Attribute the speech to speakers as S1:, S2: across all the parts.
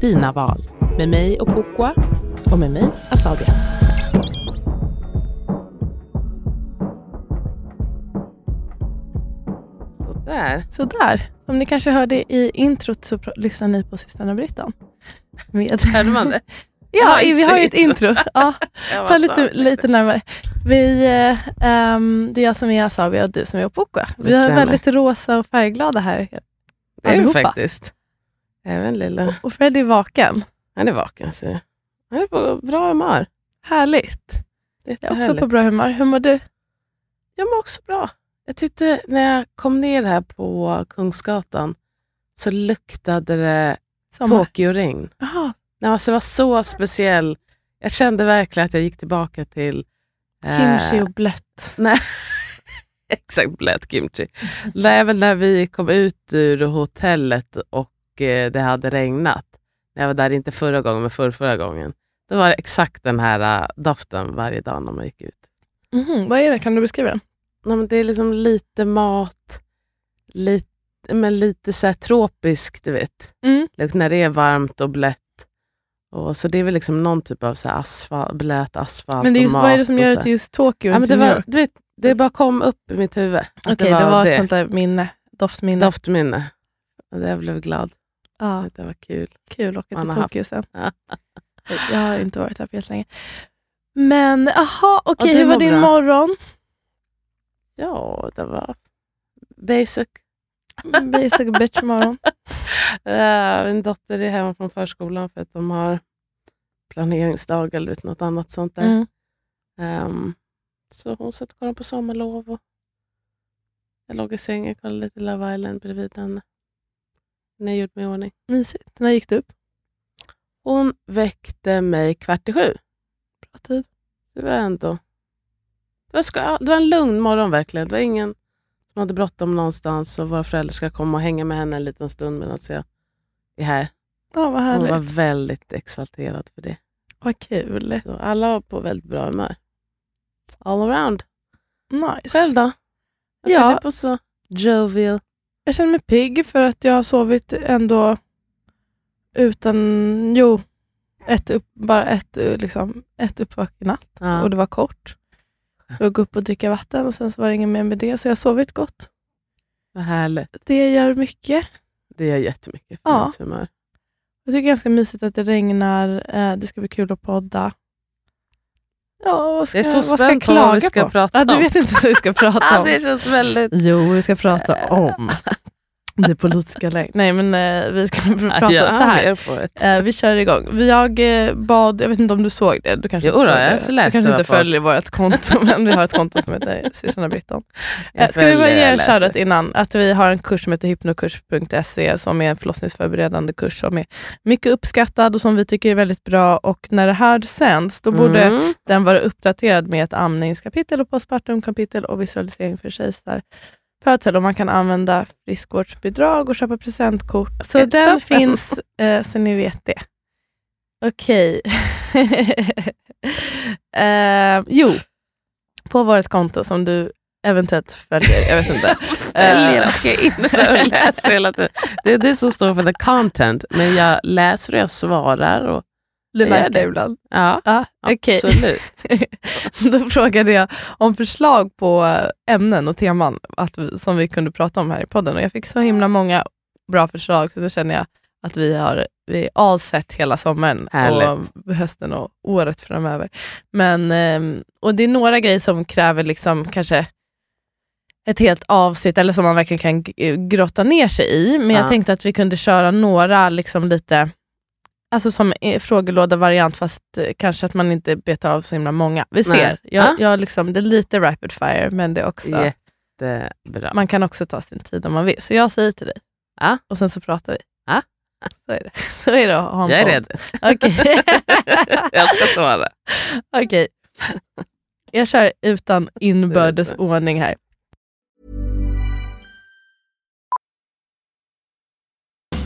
S1: dina val. Med mig och Kokwa.
S2: Och med mig, Asabia.
S1: Där.
S2: Sådär. Som ni kanske hörde i introt så lyssnar ni på systrarna Britton. Med...
S1: Hörde man det?
S2: Ja,
S1: Ja,
S2: vi har ju ett intro. Ja, ta lite, lite närmare. Vi, ehm, det är jag som är Asabia och du som är Opokwa. Vi är väldigt rosa och färgglada här.
S1: Det är
S2: allihopa.
S1: faktiskt. Även lilla.
S2: Och Fred är vaken.
S1: Han är vaken. Så. Han är på bra humör.
S2: Härligt. Jag är också på bra humör. Hur mår du?
S1: Jag mår också bra. Jag tyckte när jag kom ner här på Kungsgatan så luktade det? Tokyo-regn. Alltså, det var så speciell. Jag kände verkligen att jag gick tillbaka till... eh,
S2: kimchi och blött.
S1: Nej, exakt blöt kimchi. Nej, men när vi kom ut ur hotellet och det hade regnat. När jag var där, inte förra gången, men förra, förra gången. Då var det exakt den här eh, doften varje dag när man gick ut.
S2: Mhm, Vad är det? Kan du beskriva den?
S1: Nej, men det är liksom lite mat, lite, men lite så tropiskt, du vet.
S2: Mm.
S1: Liksom när det är varmt och blött. Och så det är väl liksom någon typ av så asfalt, blöt asfalt
S2: Men det är
S1: och
S2: just,
S1: mat.
S2: vad är det som gör det till just Tokyo
S1: Ja, men det, var, du vet, det bara kom upp i mitt huvud.
S2: Okej, det var,
S1: det.
S2: ett sånt där minne. Doftminne.
S1: doftminne. Och jag blev glad.
S2: Ja,
S1: Det var kul.
S2: kul att åka till Tokyo sen.
S1: Ja.
S2: Jag har inte varit här på jättelänge. Men aha, okej,
S1: du
S2: hur var din
S1: bra?
S2: morgon?
S1: Ja, det var basic.
S2: Basic bitch morgon.
S1: Eh, Min dotter är hemma från förskolan för att de har planeringsdag eller något annat sånt där.
S2: Mm.
S1: Ehm, så hon satt och kollade på sommarlov. Och jag låg i sängen och kollade lite Love Island bredvid henne. När jag gjorde mig i ordning.
S2: Mysigt. När gick du upp?
S1: Hon väckte mig kvart i sju.
S2: Bra tid.
S1: Det var ändå... Det var, ska, det var en lugn morgon verkligen. Det var ingen som hade bråttom någonstans och våra föräldrar ska komma och hänga med henne en liten stund medan jag är här.
S2: Ja, vad
S1: Hon
S2: härligt.
S1: var väldigt exalterad för det.
S2: Vad kul.
S1: Så alla var på väldigt bra humör. All around.
S2: Nice.
S1: Själv då? Jag
S2: Ja.
S1: på så jovial.
S2: Jag känner mig pigg för att jag har sovit ändå utan, jo, ett upp, bara ett, eh, liksom, ett uppvak i natt.
S1: Ja.
S2: Och det var kort. Jag gå upp och dricka vatten och sen så var det inget mer med det. Så jag har sovit gott.
S1: Vad härligt.
S2: Det gör mycket.
S1: Det gör jättemycket för
S2: Ja.
S1: ens humör.
S2: Jag tycker det är ganska mysigt att det regnar. Eh, det ska bli kul att podda. Ja, ska,
S1: Jag är så spänd på vad vi ska
S2: på?
S1: prata
S2: ja, Du
S1: om.
S2: vet inte vad vi ska prata om.
S1: det känns väldigt...
S2: Jo, vi ska prata om det politiska läget. Nej, men eh, vi ska prata
S1: jag
S2: så här. Eh, vi kör igång. Jag eh, bad, jag vet inte om du såg det, du kanske
S1: Jo
S2: inte
S1: då, jag så
S2: Du
S1: läste
S2: kanske
S1: jag
S2: inte
S1: på.
S2: följer vårt konto, men vi har ett konto som heter Systrarna Britton. Eh, ska vi bara ge en shoutout innan, att vi har en kurs som heter hypnokurs.se som är en förlossningsförberedande kurs som är mycket uppskattad och som vi tycker är väldigt bra och när det här sänds, då borde
S1: Mm.
S2: den vara uppdaterad med ett amningskapitel och postpartumkapitel och visualisering för kejsar. Födsel och man kan använda friskvårdsbidrag och köpa presentkort. Så
S1: Okej,
S2: den
S1: toppen.
S2: finns, eh, så ni vet det. Okej. eh, jo, på vårt konto som du eventuellt följer, jag vet inte.
S1: Väljer
S2: Eh,
S1: att jag är inne där och läser hela tiden. Det är det som står för the content. Men jag läser och jag svarar. Och,
S2: Du
S1: Jag gör det.
S2: ibland.
S1: ja,
S2: Ja, okej.
S1: absolut.
S2: Då frågade jag om förslag på eh, ämnen och teman att som vi kunde prata om här i podden och jag fick så himla många bra förslag så då känner jag att vi har vi all set hela sommaren
S1: Härligt.
S2: och hösten och året framöver. Men, ehm, och det är några grejer som kräver liksom kanske ett helt avsnitt eller som man verkligen kan grotta ner sig i. Men jag
S1: Ja.
S2: tänkte att vi kunde köra några liksom lite Alltså som frågelåda-variant fast eh, kanske att man inte betar av så himla många. Vi
S1: Nej.
S2: ser. Jag,
S1: Ja.
S2: jag liksom, det är lite rapid fire men det är också,
S1: Jättebra.
S2: man kan också ta sin tid om man vill. Så jag säger till dig
S1: Ja.
S2: och sen så pratar vi.
S1: Ja.
S2: Så är det, så är det att ha en
S1: Jag är redo.
S2: Okej.
S1: Jag ska svara.
S2: Okej. Jag kör utan inbördes ordning här.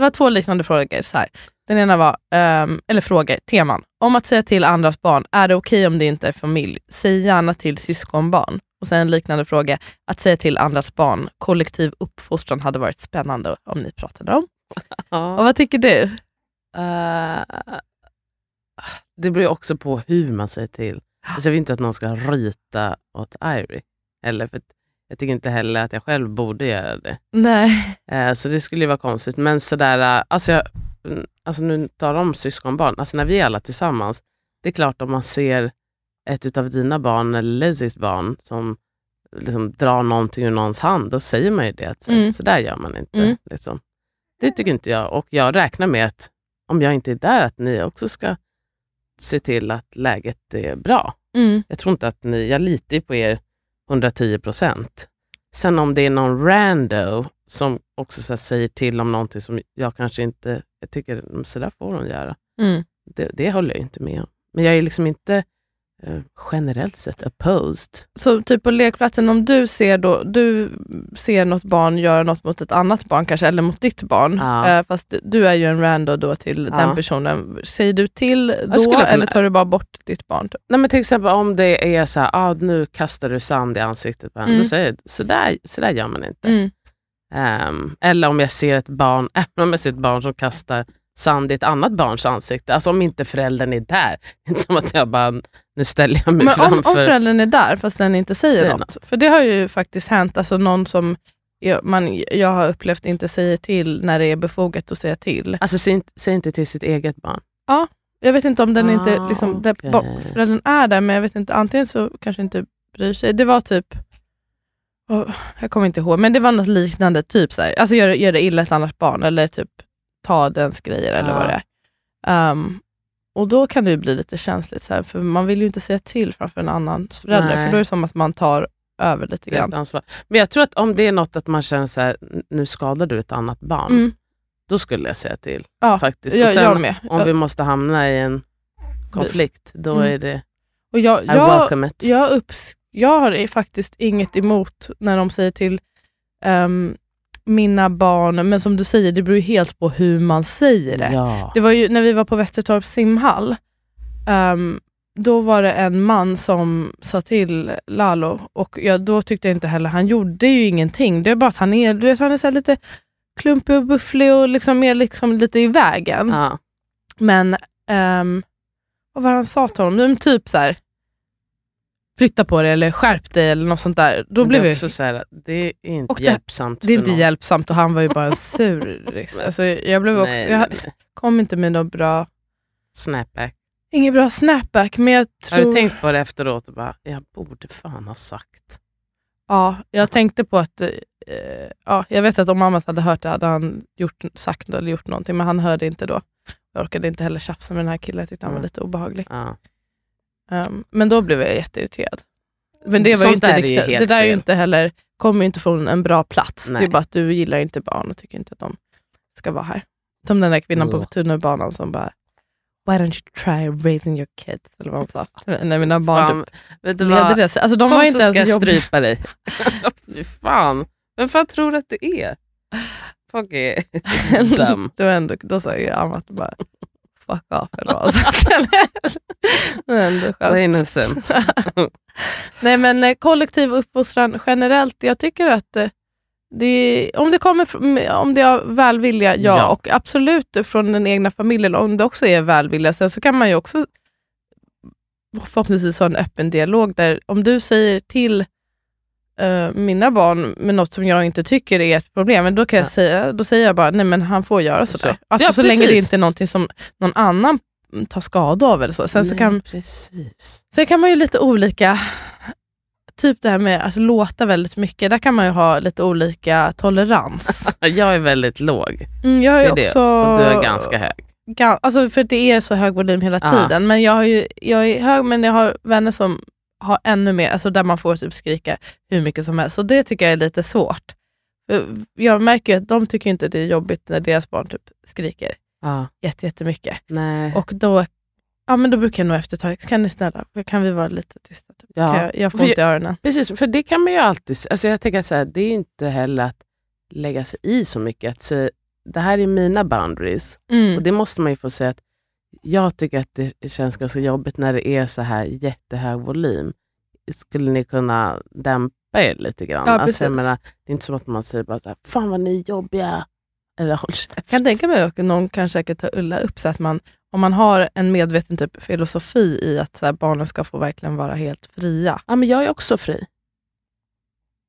S2: Det var två liknande frågor. Så här. Den ena var, ehm, eller frågor, teman. Om att säga till andras barn, är det okej om det inte är familj? Säg gärna till syskonbarn. Och sen en liknande fråga, att säga till andras barn, kollektiv uppfostran hade varit spännande om ni pratade om. Och
S1: Ja.
S2: vad tycker du?
S1: Eh, det beror också på hur man säger till. Alltså jag vill inte att någon ska ryta åt Irie. Eller för att jag tycker inte heller att jag själv borde göra det.
S2: Nej.
S1: Eh, så det skulle ju vara konstigt. Men sådär, eh, alltså, jag, mm, alltså nu tar de syskonbarn. Alltså när vi är alla tillsammans, det är klart om man ser ett av dina barn eller Lizzys barn som liksom drar någonting ur någons hand, då säger man ju det. Att så,
S2: Mm.
S1: så där gör man inte.
S2: Mm.
S1: Liksom. Det tycker inte jag. Och jag räknar med att om jag inte är där, att ni också ska se till att läget är bra.
S2: Mm.
S1: Jag tror inte att ni, jag litar ju på er 110 procent. Sen om det är någon rando som också så säger till om någonting som jag kanske inte, jag tycker "Mm, så där får hon göra.
S2: Mm.
S1: Det, det håller jag inte med om. Men jag är liksom inte generellt sett opposed.
S2: Så typ på lekplatsen, om du ser, då, du ser något barn göra något mot ett annat barn kanske, eller mot ditt barn,
S1: Ja.
S2: eh, fast du är ju en rando då till
S1: Ja.
S2: den personen. Säger du till då, eller tar du bara bort ditt barn? Typ?
S1: Nej, men till exempel om det är så här, ah, nu kastar du sand i ansiktet på henne,
S2: Mm.
S1: då säger jag, så där, så där gör man inte.
S2: Mm.
S1: Ehm, eller om jag ser ett barn, även om jag ser ett barn som kastar sand i ett annat barns ansikte. Alltså om inte föräldern är där. Det är inte som att jag bara, nu ställer jag mig
S2: Men om,
S1: framför.
S2: om föräldern är där fast den inte säger,
S1: Säger
S2: något. För det har ju faktiskt hänt, alltså någon som jag, man, jag har upplevt inte säger till när det är befogat att säga till.
S1: Alltså säg inte, säg inte till sitt eget barn.
S2: Jag vet inte om den inte,
S1: Ah,
S2: liksom, där,
S1: okej.
S2: ba- föräldern är där, men jag vet inte, antingen så kanske inte bryr sig. Det var typ, åh, jag kommer inte ihåg, men det var något liknande, typ så här, alltså gör, gör det illa ett annat barn, eller typ ta dens grejer, eller
S1: Ja.
S2: vad det är. Ehm, och då kan det bli lite känsligt, så här, för man vill ju inte säga till framför en annan förälder,
S1: Nej.
S2: för då är det som att man tar över lite grann.
S1: Men jag tror att om det är något att man känner så här, "N- nu skadar du ett annat barn,
S2: Mm.
S1: då skulle jag säga till.
S2: Ja,
S1: faktiskt.
S2: jag,
S1: Och sen
S2: jag med.
S1: Om vi måste hamna i en konflikt, då
S2: Mm.
S1: är det
S2: och jag,
S1: I
S2: jag,
S1: welcome it.
S2: jag, upps- jag har faktiskt inget emot när de säger till ehm, mina barn, men som du säger, det beror ju helt på hur man säger det.
S1: Ja.
S2: Det var ju när vi var på Västertorps simhall, ehm, då var det en man som sa till Lalo, och jag, då tyckte jag inte heller, han gjorde ju ingenting, det är bara att han är, du vet, han är så lite klumpig och bufflig och liksom mer liksom lite i vägen.
S1: Ja.
S2: Men, ehm, vad var han sa till honom? Typ så här, flytta på dig eller skärp dig eller något sånt där. Då blev
S1: det, är
S2: jag,
S1: också så här, det är inte
S2: det-
S1: hjälpsamt
S2: det är inte
S1: någon.
S2: hjälpsamt och han var ju bara en sur. liksom. alltså, jag blev också,
S1: Nej,
S2: jag
S1: nej,
S2: kom inte med något bra,
S1: Snapback.
S2: inget bra snapback, men jag tror...
S1: Har du tänkt på det efteråt och bara, jag borde fan ha sagt.
S2: Ja, jag tänkte på att, eh, ja, jag vet att om mamma hade hört det hade han gjort, sagt eller gjort någonting, men han hörde inte då. Jag orkade inte heller tjafsa med den här killen, jag tyckte han var
S1: Mm.
S2: lite obehaglig.
S1: Ja.
S2: Ehm, men då blev jag jätteirriterad. Men det var ju
S1: Sånt
S2: inte riktigt, det där är ju inte heller, kommer ju inte från en bra plats. Det
S1: Nej.
S2: är bara att du gillar inte barn och tycker inte att de ska vara här. Som den där kvinnan på
S1: Mm.
S2: tunnelbanan som bara, Why don't you try raising your kids? Eller vad hon sa. När mina barn
S1: Fan,
S2: typ
S1: vet du vad?
S2: det. Alltså, de
S1: Kom
S2: var
S1: så
S2: inte
S1: ska jag
S2: ens
S1: strypa dig. Fy fan. Vem fan tror du att du är? Är dum.
S2: det ändå, då sa ju Amat bara, fuck off eller vad han sa.
S1: Simple.
S2: Nej men eh, kollektiv uppfostran generellt, jag tycker att eh, Det, om det kommer om det är välvilja, ja,
S1: Ja.
S2: Och absolut från den egna familjen, om det också är välvilja. Sen så kan man ju också förhoppningsvis ha en öppen dialog där om du säger till eh, mina barn med något som jag inte tycker är ett problem, men då, kan jag
S1: Ja.
S2: säga, då säger jag bara, nej men han får göra
S1: Så.
S2: sådär. Alltså,
S1: Ja,
S2: så länge det
S1: precis.
S2: inte är någonting som någon annan tar skada av. Eller så. Sen, så
S1: Nej,
S2: kan,
S1: Precis.
S2: sen kan man ju lite olika, typ det här med att låta väldigt mycket, där kan man ju ha lite olika tolerans.
S1: Jag är väldigt låg
S2: Mm, jag
S1: Det är det.
S2: också...
S1: och du är ganska hög.
S2: Gan- alltså för det är så hög volym hela
S1: Ja.
S2: tiden. Men jag, har ju, jag är hög, men jag har vänner som har ännu mer, alltså där man får typ skrika hur mycket som helst. Så det tycker jag är lite svårt. Jag märker ju att de tycker inte det är jobbigt när deras barn typ skriker
S1: Ja.
S2: jätte, jättemycket.
S1: Nej.
S2: Och då, ja, men då brukar jag nog efter ett tag, kan ni snälla, kan vi vara lite tysta? Typ?
S1: Ja.
S2: Kan jag, jag får ont i öronen.
S1: Precis, för det kan man ju alltid... Alltså jag tänker så här, det är inte heller att lägga sig i så mycket. Att säga, det här är mina boundaries.
S2: Mm.
S1: Och det måste man ju få säga att jag tycker att det känns ganska jobbigt när det är så här jättehög volym. Skulle ni kunna dämpa er lite grann?
S2: Ja,
S1: alltså, jag menar, det är inte som att man säger bara så här, fan vad ni är jobbiga. Eller håll käft.
S2: Jag kan tänka mig att någon kan säkert ta illa upp, så att man, om man har en medveten typ filosofi i att så här, barnen ska få verkligen vara helt fria.
S1: Ja, men jag är också fri.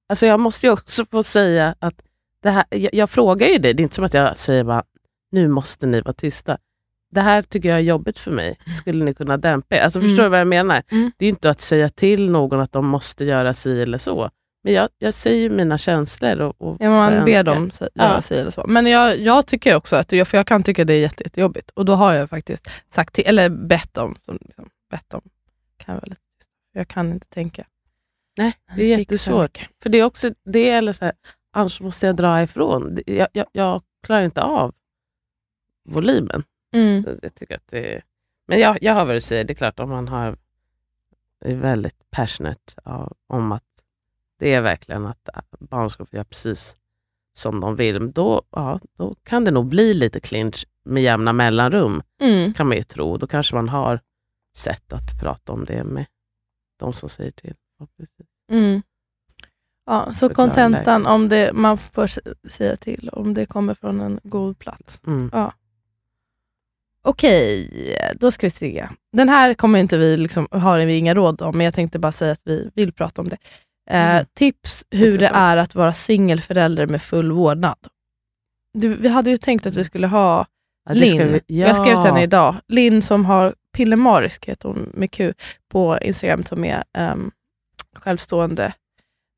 S1: Alltså jag måste ju också få säga att det här, jag, jag frågar ju dig, det är inte som att jag säger bara, nu måste ni vara tysta. Det här tycker jag är jobbigt för mig. Skulle ni kunna dämpa er? Alltså,
S2: Mm.
S1: Förstår du vad jag menar?
S2: Mm.
S1: Det är inte att säga till någon att de måste göra si eller så. Men jag, jag säger mina känslor. Och, och
S2: Ja, man ber dem sä-
S1: Ja.
S2: göra sig eller så. Men jag, jag tycker också att, för jag kan tycka det är jätte, jättejobbigt. Och då har jag faktiskt sagt till, eller bett. Som, liksom, bett dem. Kan jag, väl, jag kan inte tänka.
S1: Nej, det är jättesvårt. För det är också det, eller så här, annars måste jag dra ifrån. Jag, jag, jag klarar inte av volymen.
S2: Mm.
S1: Jag tycker att det. Men jag, jag har väl att säga, det är klart om man har, är väldigt passionate av, om att det är verkligen att barn ska få göra precis som de vill, då, ja, då kan det nog bli lite clinch med jämna mellanrum,
S2: Mm.
S1: kan man ju tro. Då kanske man har sätt att prata om det med de som säger till. Ja.
S2: Mm. Ja, så kontentan, om det, man får säga till om det kommer från en god plats.
S1: Mm.
S2: Okej, då ska vi se. Den här kommer inte vi, liksom, har vi inga råd om, men jag tänkte bara säga att vi vill prata om det. Eh,
S1: Mm.
S2: Tips hur det är att vara singelförälder med full vårdnad. Du, vi hade ju tänkt att vi skulle ha
S1: Ja,
S2: Linn.
S1: vi-
S2: Jag skrev till henne
S1: ja.
S2: idag. Linn som har Pillemarisk, heter hon med Q, på Instagram, som är um, självstående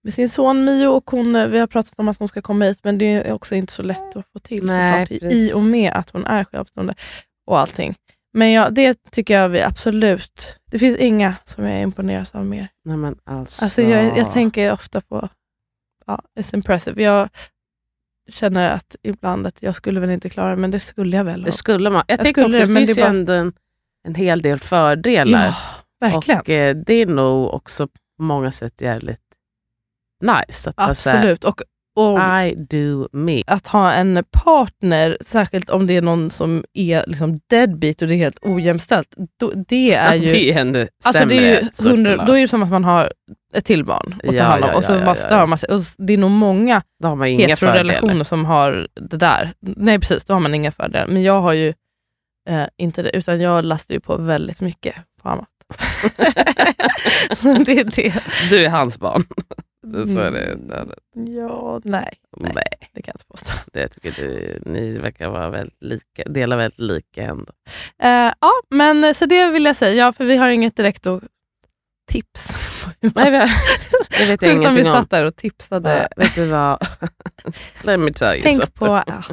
S2: med sin son Mio. Och hon, vi har pratat om att hon ska komma hit, men det är också inte så lätt att få till
S1: Nej,
S2: såklart, i och med att hon är självstående och allting. Men ja, det tycker jag vi absolut... Det finns inga som jag imponeras av mer.
S1: Nej, men alltså,
S2: Alltså jag, jag tänker ofta på... Ja, it's impressive. Jag känner att ibland att jag skulle väl inte klara det, men det skulle jag väl.
S1: Det skulle man. Jag,
S2: Jag
S1: tänker
S2: skulle
S1: också
S2: det,
S1: det finns
S2: det
S1: ju
S2: bara-
S1: ändå en, en hel del fördelar.
S2: ja, verkligen.
S1: Och eh, det är nog också på många sätt jävligt nice. Att
S2: Absolut. Och, och
S1: I do me.
S2: att ha en partner, särskilt om det är någon som är liksom deadbeat och det är helt ojämställt, då, det är ju...
S1: det är ännu
S2: Alltså
S1: sämre.
S2: det är ju hundra,
S1: såklart.
S2: då är det som att man har ett till barn att ta
S1: Ja,
S2: hand om
S1: ja,
S2: och så
S1: ja, ja, ja,
S2: stör
S1: ja.
S2: man sig. Och det är nog många heterorelationer som har det där. Nej precis, då har man inga fördelar. Men jag har ju eh, inte det, utan jag lastar ju på väldigt mycket på Amat. det är det.
S1: Du är hans barn. Så är det.
S2: Mm, Ja, nej,
S1: Nej,
S2: Nej. det kan jag inte påstå.
S1: det tycker du. Ni verkar vara väldigt lika, dela väldigt lika ändå.
S2: Eh, ja, men så det vill jag säga, ja, för vi har inget direkt att tips.
S1: Nej, vi- det vet jag
S2: Sjukt om vi satt där och tipsade.
S1: Eh, vet du vad? Let me tell you
S2: Tänk
S1: something.
S2: på att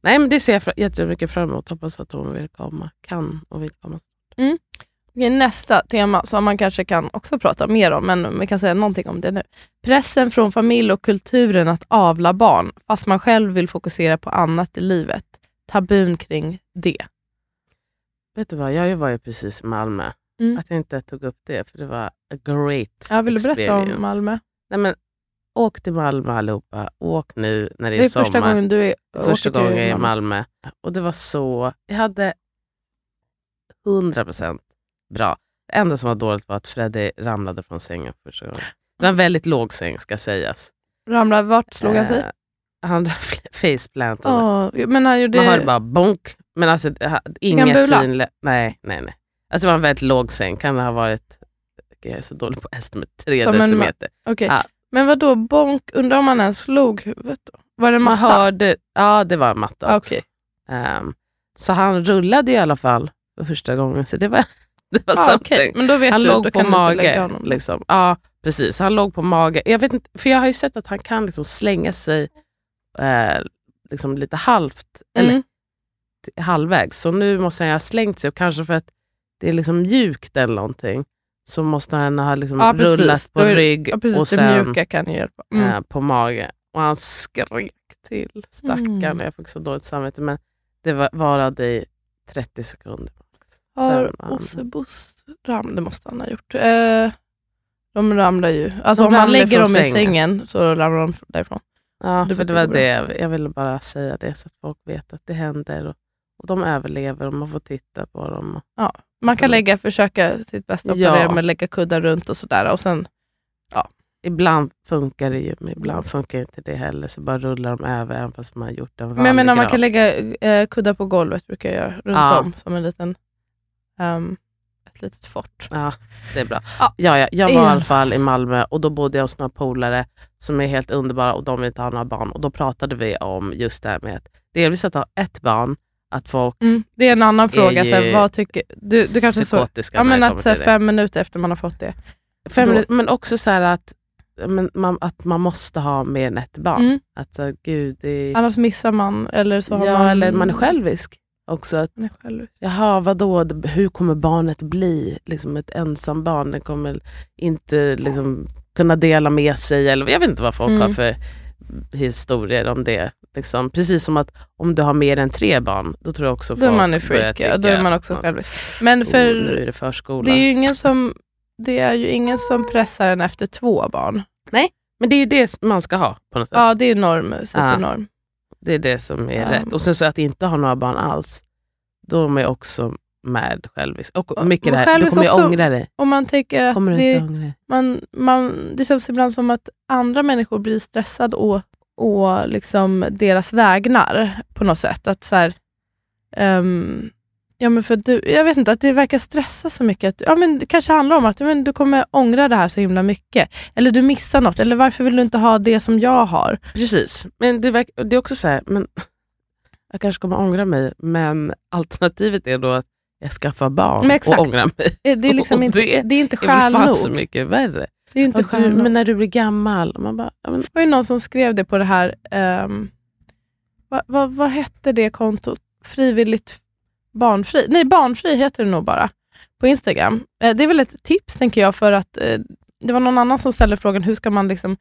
S1: Nej, men det ser jag jättemycket fram emot. Hoppas att hon vill komma. Kan och vill komma.
S2: Okej, nästa tema som man kanske kan också prata mer om, men vi kan säga någonting om det nu. Pressen från familj och kulturen att avla barn, fast man själv vill fokusera på annat i livet. Tabun kring det.
S1: Vet du vad, jag var ju precis i Malmö.
S2: Mm.
S1: Att jag inte tog upp det, för det var a great
S2: Jag vill du berätta om Malmö?
S1: Nej, men, åk till Malmö allihopa. Åk nu när det är,
S2: Det är
S1: sommar.
S2: första gången du är,
S1: Första gången jag är i Malmö. Och det var så... Jag hade 100% bra. Det enda som var dåligt var att Freddy ramlade från sängen första gången. Det var en väldigt låg säng ska sägas.
S2: Ramlade, vart slog han sig?
S1: Eh, han faceplantade.
S2: Oh, men han gjorde...
S1: Man hörde bara bonk. Men alltså, inga synliga... Nej, nej, nej. Alltså det var en väldigt låg säng. Kan det ha varit... Jag är så dålig på häst med tre
S2: Som en
S1: decimeter.
S2: Okej.
S1: Ja.
S2: Men vad då bonk? Undrar om han ens slog huvudet då? Var det
S1: Man
S2: matta?
S1: hörde... Ja, det var en matta också.
S2: Okej.
S1: Ehm, så han rullade i alla fall för första gången. Så det var, det var
S2: Ah, okej. Men då vet
S1: Han
S2: du,
S1: låg på mage. Liksom. Ja, precis. Han låg på mage. Jag, vet inte, för jag har ju sett att han kan liksom slänga sig eh, liksom lite halvt, eller
S2: Mm.
S1: t- halvvägs. Så nu måste han ha slängt sig och kanske för att det är liksom mjukt eller någonting så måste han ha liksom
S2: Ja,
S1: rullat på
S2: är-
S1: rygg
S2: Ja, precis.
S1: och sen
S2: mjuka kan hjälpa. Mm.
S1: eh, på mage. Och han skrek till stackarn.
S2: Mm.
S1: Jag fick så dåligt samvete men det var, varade i 30 sekunder.
S2: Har Ossebos ram, det måste han ha gjort. Eh, de ramlar ju. Alltså
S1: De
S2: om man lägger dem i
S1: sängen.
S2: så ramlar de därifrån.
S1: Ja,
S2: Det
S1: för det
S2: var
S1: det jag, jag ville bara säga det så att folk vet att det händer. Och, och de överlever och man får titta på dem.
S2: Man kan
S1: Mm.
S2: lägga, försöka sitt bästa på
S1: Ja.
S2: det med att lägga kuddar runt och sådär. Och sen,
S1: Ibland funkar det ju, men ibland funkar inte det heller. Så bara rullar de över även fast man har gjort en vanlig
S2: men jag menar man kan lägga eh, kuddar på golvet, brukar jag göra, runt
S1: Ja.
S2: om. Som en liten, ehm, ett litet fort.
S1: Ja, det är bra.
S2: Ja.
S1: Ja, ja, jag var i
S2: alla
S1: fall i Malmö och då bodde jag hos några polare som är helt underbara och de vill inte ha några barn. Och då pratade vi om just det här med att delvis att ha ett barn, att folk
S2: Mm. Det är en annan fråga.
S1: ju
S2: Så vad tycker, du, du kanske så, ja, men att så fem minuter efter man har fått det.
S1: Fem
S2: då-
S1: minuter, men också så här att, men, man, att man måste ha mer än ett barn.
S2: Mm.
S1: Att gud, det är,
S2: Annars missar man. Eller så har
S1: ja,
S2: man,
S1: eller man är självisk. Också att,
S2: är själv.
S1: jaha, vadå, hur kommer barnet bli? Liksom ett ensam barn, det kommer inte liksom, kunna dela med sig. Eller, jag vet inte vad folk
S2: Mm.
S1: har för historier om det. Liksom. Precis som att om du har mer än tre barn, då tror jag också
S2: Då är
S1: folk
S2: man
S1: börjar
S2: freak, ja. Då är man också självisk. Men
S1: "Oh,
S2: för
S1: nu är det förskola.
S2: det är ju ingen som, det är ju ingen som pressar en efter två barn.
S1: Men det är ju det man ska ha på något sätt.
S2: Ja, det är norm, supernorm.
S1: Det är det som är
S2: Ja.
S1: rätt. Och sen så att inte ha några barn alls, då är man också med självisk. Och mycket det här, du kommer ju ångra dig.
S2: Och man tänker att det, man, man, det känns ibland som att andra människor blir stressade å, å liksom deras vägnar på något sätt. Att så här, ehm, ja, men för du, jag vet inte, att det verkar stressa så mycket. Att, ja, men det kanske handlar om att men du kommer ångra det här så himla mycket. Eller du missar något. Eller varför vill du inte ha det som jag har?
S1: Precis. Men det, verk, det är också så här, men jag kanske kommer ångra mig, men alternativet är då att jag skaffar barn och ångrar mig.
S2: Det är, liksom inte,
S1: det
S2: det är inte
S1: Det är väl
S2: skäl
S1: fan så
S2: nog.
S1: mycket värre.
S2: Det är inte
S1: Och
S2: skäl
S1: du,
S2: nog.
S1: men när du blir gammal, man bara, men,
S2: Det var ju någon som skrev det på det här, um, vad, vad, vad hette det kontot? Frivilligt barnfri? Nej, barnfri heter det nog bara på Instagram. Eh, det är väl ett tips tänker jag för att eh, det var någon annan som ställde frågan hur ska man liksom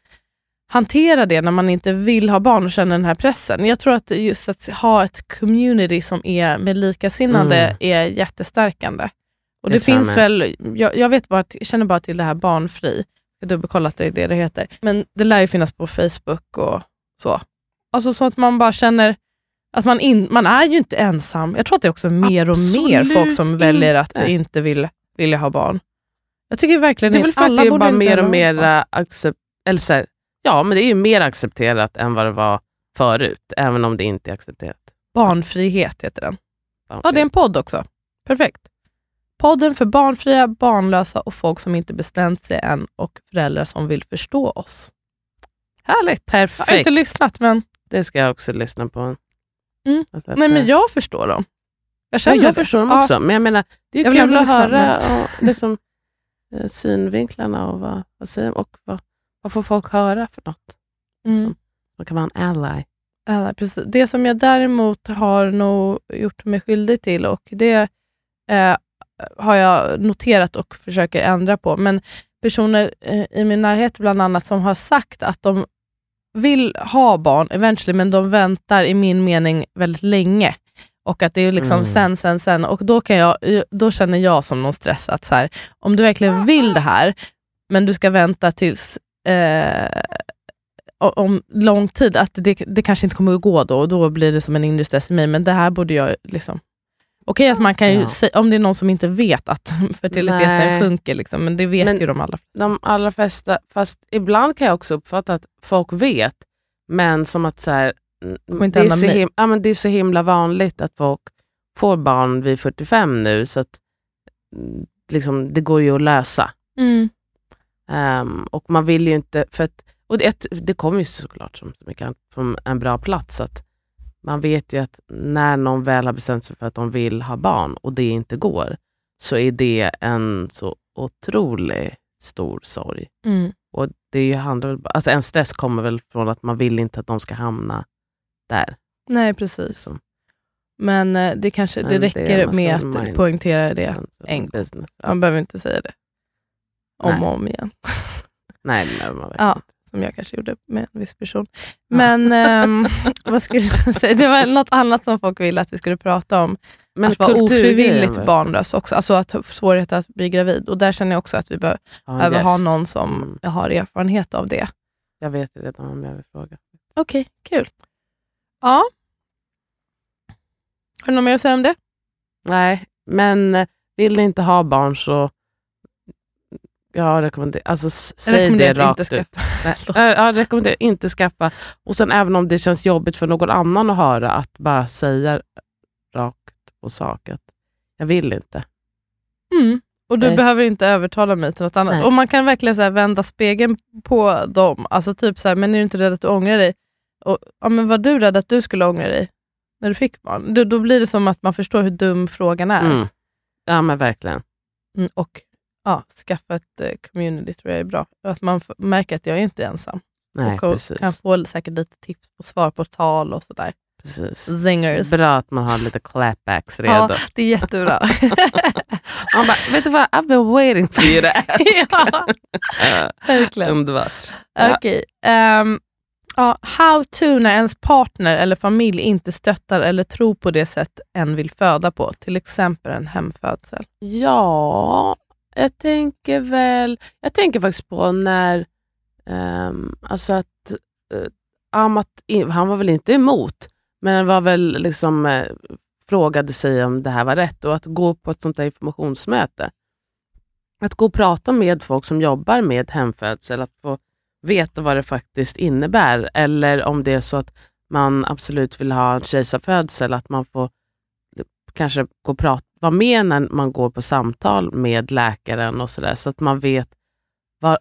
S2: hantera det när man inte vill ha barn och känner den här pressen. Jag tror att just att ha ett community som är med likasinnade
S1: Mm.
S2: är jättestärkande. Och
S1: Det
S2: det,
S1: jag
S2: finns
S1: med.
S2: väl, jag, jag vet bara, att- jag känner bara till det här barnfri. Jag har dubbelkollat det är det det heter. Men det lär ju finnas på Facebook och så. Alltså så att man bara känner att man, in, man är ju inte ensam. Jag tror att det är också mer och mer
S1: Absolut
S2: folk som väljer att
S1: inte.
S2: inte vill, vilja ha barn. Jag tycker verkligen
S1: det är väl för att det är bara
S2: inte
S1: mer och mer äh, accept, eller så här, Ja, men det är ju mer accepterat än vad det var förut, även om det inte är accepterat.
S2: Barnfrihet heter den. Ja, det är en podd också. Perfekt. Podden för barnfria, barnlösa och folk som inte bestämt sig än och föräldrar som vill förstå oss. Härligt. Jag har
S1: Perfekt.
S2: inte lyssnat, men,
S1: Det ska jag också lyssna på.
S2: Mm.
S1: Alltså att,
S2: nej, men
S1: eh,
S2: jag förstår dem. Jag
S1: ja, jag
S2: det.
S1: förstår dem
S2: Ja.
S1: också, men jag menar, det är ju kul att höra och, liksom, synvinklarna och vad, vad säger och vad, vad får folk höra för något?
S2: Mm.
S1: Som, som kan vara en ally.
S2: Ja, precis. Det som jag däremot har nog gjort mig skyldig till, och det eh, har jag noterat och försöker ändra på, men personer eh, i min närhet bland annat som har sagt att de vill ha barn eventually, men de väntar i min mening väldigt länge. Och att det är liksom
S1: Mm.
S2: sen, sen, sen. Och då, kan jag, då känner jag som någon stress att så här, om du verkligen vill det här, men du ska vänta tills eh, om lång tid, att det, det kanske inte kommer att gå då och då blir det som en inre stress i mig, men det här borde jag liksom Okej att man kan ju
S1: Ja.
S2: om det är någon som inte vet att fertiliteten
S1: Nej.
S2: sjunker, liksom, men det vet
S1: Men-
S2: ju de allra
S1: De allra flesta, fast ibland kan jag också uppfatta att folk vet, men som att så här, det, är så
S2: mig.
S1: him- ja, men det är så himla vanligt att folk får barn vid 45 nu, så att mm, liksom, det går ju att lösa.
S2: Mm.
S1: Ehm, och man vill ju inte, för att, och det, det kommer ju såklart som så mycket från en bra plats, att man vet ju att när någon väl har bestämt sig för att de vill ha barn och det inte går, så är det en så otroligt stor sorg.
S2: Mm.
S1: Och det är ju handlar alltså en stress kommer väl från att man vill inte att de ska hamna där.
S2: Nej, precis.
S1: Liksom.
S2: Men eh, det kanske det
S1: Men det-
S2: räcker
S1: ska
S2: med att poängtera det. En gång. Man behöver inte säga det om
S1: Nej.
S2: och om igen.
S1: Nej, det man verkligen
S2: Ja, som jag kanske gjorde med en viss person. Men ehm, vad skulle jag säga? Det var något annat som folk ville att vi skulle prata om.
S1: Men
S2: att vara ofrivilligt barnlös också. Alltså att svårighet att bli gravid. Och där känner jag också att vi behöver.
S1: Ja,
S2: ha någon som
S1: Mm.
S2: har erfarenhet av det.
S1: Jag vet redan om jag vill fråga.
S2: Okej, kul. Ja. Har du något mer att säga om det?
S1: Nej, men eh, vill ni inte ha barn så jag rekommenderar, alltså säg
S2: rekommenderar
S1: det rakt
S2: inte
S1: ut. Nej, äh, Jag rekommenderar inte skaffa. Och sen även om det känns jobbigt för någon annan att höra, att bara säga rakt på sak att jag vill inte.
S2: Mm. Och du
S1: Nej.
S2: behöver inte övertala mig till något annat.
S1: Nej.
S2: Och man kan verkligen så vända spegeln på dem. Alltså typ så här, men är du inte rädd att du ångrar dig? Och, ja, men var du rädd att du skulle ångra dig när du fick barn? Då, då blir det som att man förstår hur dum frågan är.
S1: Mm. Ja men verkligen.
S2: Mm, och ja, skaffa ett eh, community tror jag är bra. Att man märker att jag är inte ensam.
S1: Nej,
S2: och
S1: precis.
S2: kan få säkert lite tips på svar på tal och sådär.
S1: precis.
S2: Zingers.
S1: Bra att man har lite clapbacks redo.
S2: Ja, det är jättebra.
S1: Man bara, vet du vad, I've been waiting for you to ask.
S2: ja, verkligen.
S1: Underbart. Ja.
S2: Okej. ehm, ja, how to när ens partner eller familj inte stöttar eller tror på det sätt en vill föda på. Till exempel en hemfödsel.
S1: Ja, jag tänker väl, jag tänker faktiskt på när, um, alltså att eh, uh, Amat, han var väl inte emot, men han var väl liksom, uh, frågade sig om det här var rätt och att gå på ett sånt där informationsmöte. Att gå och prata med folk som jobbar med hemfödsel, att få veta vad det faktiskt innebär. Eller om det är så att man absolut vill ha en kejsarfödsel, att man får eh, kanske gå och prata, vara med när man går på samtal med läkaren och sådär, så att man vet vad,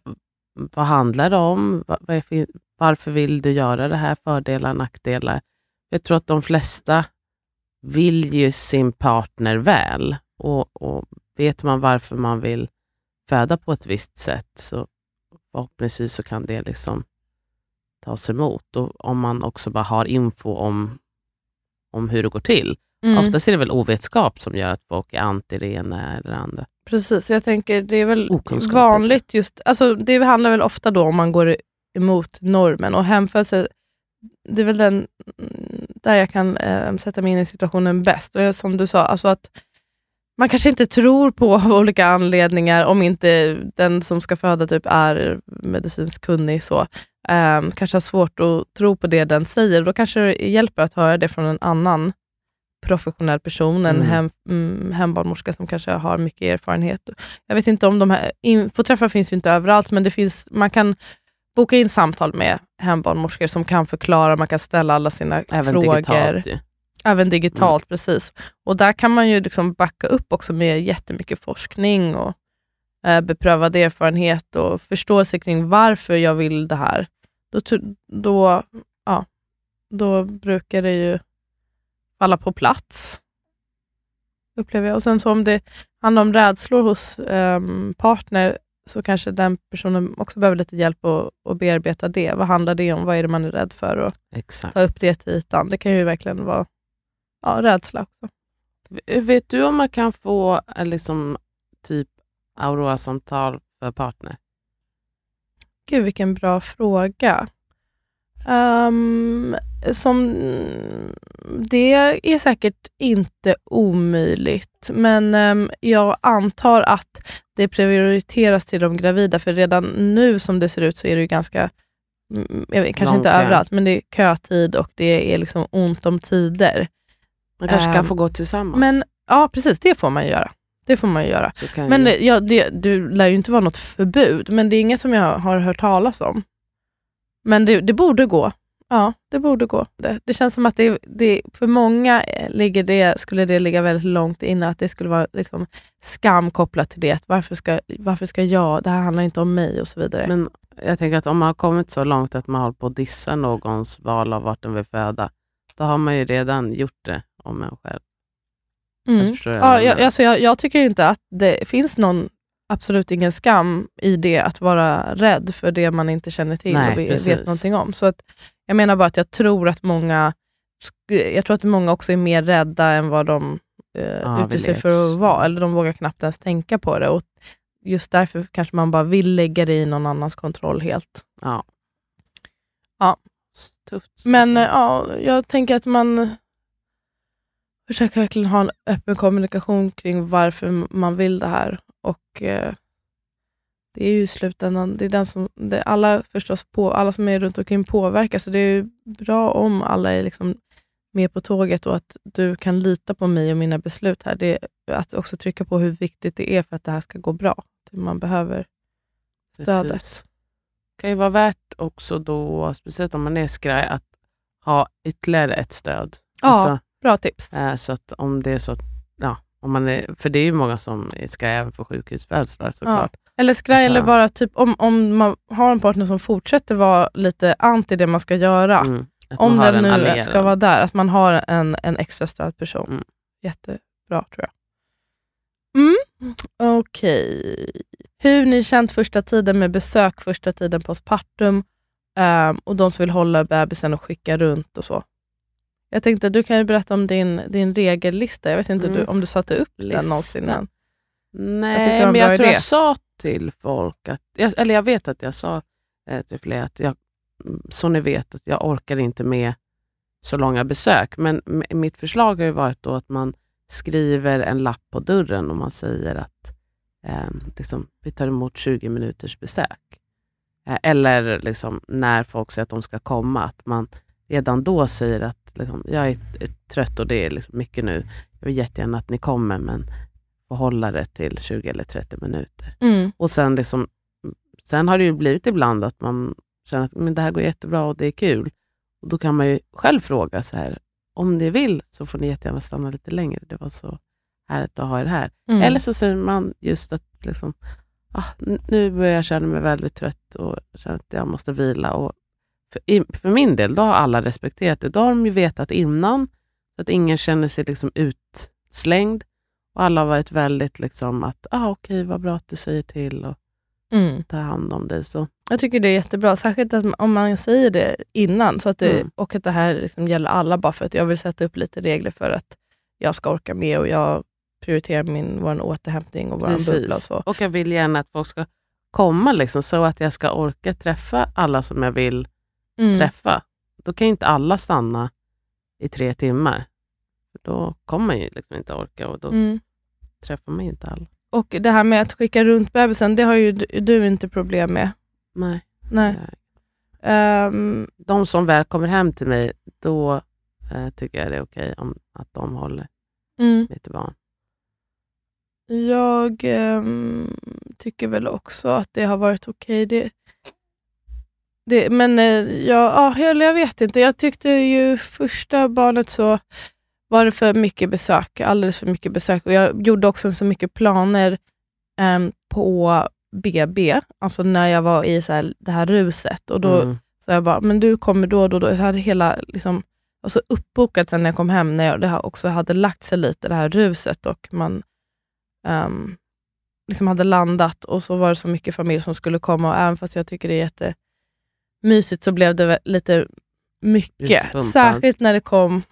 S1: vad handlar det om, vad, varför vill du göra det här, fördelar, nackdelar. Jag tror att de flesta vill ju sin partner väl och, och vet man varför man vill föda på ett visst sätt så förhoppningsvis så kan det liksom tas emot. Och om man också bara har info om, om hur det går till.
S2: Mm.
S1: Oftast är det väl ovetskap som gör att folk är anti det ena eller det andra.
S2: Precis, jag tänker det är väl
S1: Okunskap,
S2: vanligt just, alltså det handlar väl ofta då om man går emot normen och hemfödsel, det är väl den där jag kan eh, sätta mig in i situationen bäst. Och som du sa, alltså att man kanske inte tror på av olika anledningar, om inte den som ska föda typ är medicinskt kunnig. så eh, Kanske har svårt att tro på det den säger. Då kanske det hjälper att höra det från en annan professionell person, en
S1: Mm.
S2: hem, mm, hembarnmorska som kanske har mycket erfarenhet. Jag vet inte om de här, infoträffar finns ju inte överallt, men det finns, man kan boka in samtal med hembarnmorskor som kan förklara, man kan ställa alla sina
S1: Även
S2: frågor.
S1: digitalt ju.
S2: Även digitalt, precis. Och där kan man ju liksom backa upp också med jättemycket forskning och eh, beprövad erfarenhet och förståelse kring varför jag vill det här. Då, då, ja, då brukar det ju falla på plats, upplever jag. Och sen så om det handlar om rädslor hos ehm, partner, så kanske den personen också behöver lite hjälp att, att bearbeta det. Vad handlar det om? Vad är det man är rädd för? Och
S1: Exakt.
S2: ta upp det till ytan. Det kan ju verkligen vara ja, rädsla också.
S1: Vet du om man kan få eh, liksom, typ Aurora-samtal för partner?
S2: Gud, vilken bra fråga. Ehm, som, det är säkert inte omöjligt, men ehm, jag antar att det prioriteras till de gravida, för redan nu som det ser ut så är det ju ganska, mm, jag vet, kanske
S1: Lång
S2: inte överallt, men det är kötid och det är liksom ont om tider.
S1: Man kanske
S2: Ehm,
S1: kan få gå tillsammans?
S2: Men Ja, precis. Det får man göra. Det får man göra. Men
S1: ju,
S2: det- ja, det, du lär ju inte vara något förbud, men det är inget som jag har hört talas om. Men det, det borde gå. Ja, det borde gå. Det, det känns som att det, det, för många eh, ligger det, skulle det ligga väldigt långt inne, att det skulle vara liksom skam kopplat till det. Varför ska, varför ska jag, det här handlar inte om mig och så vidare.
S1: men jag tänker att om man har kommit så långt att man håller på att dissa någons val av vart de vill föda, då har man ju redan gjort det om en själv.
S2: Mm.
S1: Vad
S2: Ja,
S1: jag
S2: jag, alltså jag, jag tycker inte att det finns någon, absolut ingen skam i det att vara rädd för det man inte känner till
S1: Nej,
S2: och ve-
S1: precis.
S2: vet någonting om. Så att, jag menar bara att jag tror att många jag tror att många också är mer rädda än vad de eh,
S1: Ja,
S2: utger sig
S1: vet.
S2: för att vara, eller de vågar knappt ens tänka på det. Och just därför kanske man bara vill lägga det i någon annans kontroll helt.
S1: Ja.
S2: Ja.
S1: Tufft.
S2: Men eh, ja, jag tänker att man försöker verkligen ha en öppen kommunikation kring varför man vill det här. Och eh, Det är ju i slutändan, det är den som, det, alla förstås på, alla som är runt omkring påverkas, så det är ju bra om alla är liksom med på tåget och att du kan lita på mig och mina beslut här. Det är att också trycka på hur viktigt det är för att det här ska gå bra. Man behöver stödet.
S1: Precis. kan ju vara värt också då, speciellt om man är skraj, att ha ytterligare ett stöd.
S2: Ja.
S1: Alltså,
S2: Bra tips.
S1: eh, så att om det är så att, ja, om man är, för det är ju många som skraj även för sjukhusfödslar såklart.
S2: Eller skraj, eller bara typ om, om man har en partner som fortsätter vara lite anti det man ska göra.
S1: Mm.
S2: Om den
S1: en
S2: nu
S1: allierad.
S2: ska vara där, att man har en, en extra stödperson.
S1: Mm.
S2: Jättebra tror jag. Mm. Okej. Hur ni känt första tiden med besök, första tiden postpartum ehm, och de som vill hålla bebisen och skicka runt och så. Jag tänkte, du kan ju berätta om din, din regellista. Jag vet inte
S1: Mm.
S2: du, om du satte upp
S1: Lista.
S2: den någonsin. än.
S1: Nej,
S2: en
S1: men jag tror
S2: idé.
S1: jag sa till folk, att, jag, eller jag vet att jag sa eh, till flera att jag, mm, så ni vet, att jag orkar inte med så långa besök. Men mitt förslag har ju varit då att man skriver en lapp på dörren och man säger att eh, liksom, vi tar emot 20 minuters besök. Eh, eller liksom, när folk säger att de ska komma, att man redan då säger att liksom, jag är, är trött och det är liksom mycket nu. Jag vill jättegärna att ni kommer, men får hålla det till 20 eller 30 minuter.
S2: Mm.
S1: Och sen, liksom, sen har det ju blivit ibland att man känner att men det här går jättebra och det är kul. Och Då kan man ju själv fråga så här, om ni vill så får ni jättegärna stanna lite längre. Det var så härligt att ha er här.
S2: Mm.
S1: Eller så säger man just att liksom, ah, nu börjar jag känna mig väldigt trött och känner att jag måste vila. Och för, i, för min del, då har alla respekterat det. Då har de ju vetat innan, så att ingen känner sig liksom utslängd. Och alla har varit väldigt liksom att, ah, okej, vad bra att du säger till och
S2: Mm.
S1: tar hand om dig. Så,
S2: Jag tycker det är jättebra, särskilt om man säger det innan, så att det,
S1: Mm.
S2: och att det här liksom gäller alla, bara för att jag vill sätta upp lite regler för att jag ska orka med och jag prioriterar min, vår återhämtning och vår bubbla och så.
S1: Och jag vill gärna att folk ska komma, liksom, så att jag ska orka träffa alla som jag vill
S2: Mm.
S1: träffa. Då kan ju inte alla stanna i tre timmar. Då kommer man ju liksom inte orka och då
S2: Mm.
S1: träffar man ju inte alla.
S2: Och det här med att skicka runt bebisen, det har ju du, du inte problem med.
S1: Nej.
S2: Nej. Ehm,
S1: De som väl kommer hem till mig, då eh, tycker jag det är okej om att de håller
S2: mm.
S1: mitt barn.
S2: Jag ehm, tycker väl också att det har varit okej. Det, det, men eh, ja, eller jag vet inte. Jag tyckte ju första barnet så var det för mycket besök. Alldeles för mycket besök. Och jag gjorde också så mycket planer ehm, på BB, alltså när jag var i så här, det här ruset. Och då
S1: Mm.
S2: så jag bara, men du kommer då och då. då. Jag hade hela, liksom, var så uppbokat sen när jag kom hem, när jag, det här också hade lagt sig lite, det här ruset. Och man ehm, liksom hade landat och så var det så mycket familj som skulle komma. Och även fast jag tycker det är jättemysigt så blev det lite mycket. Särskilt när det kom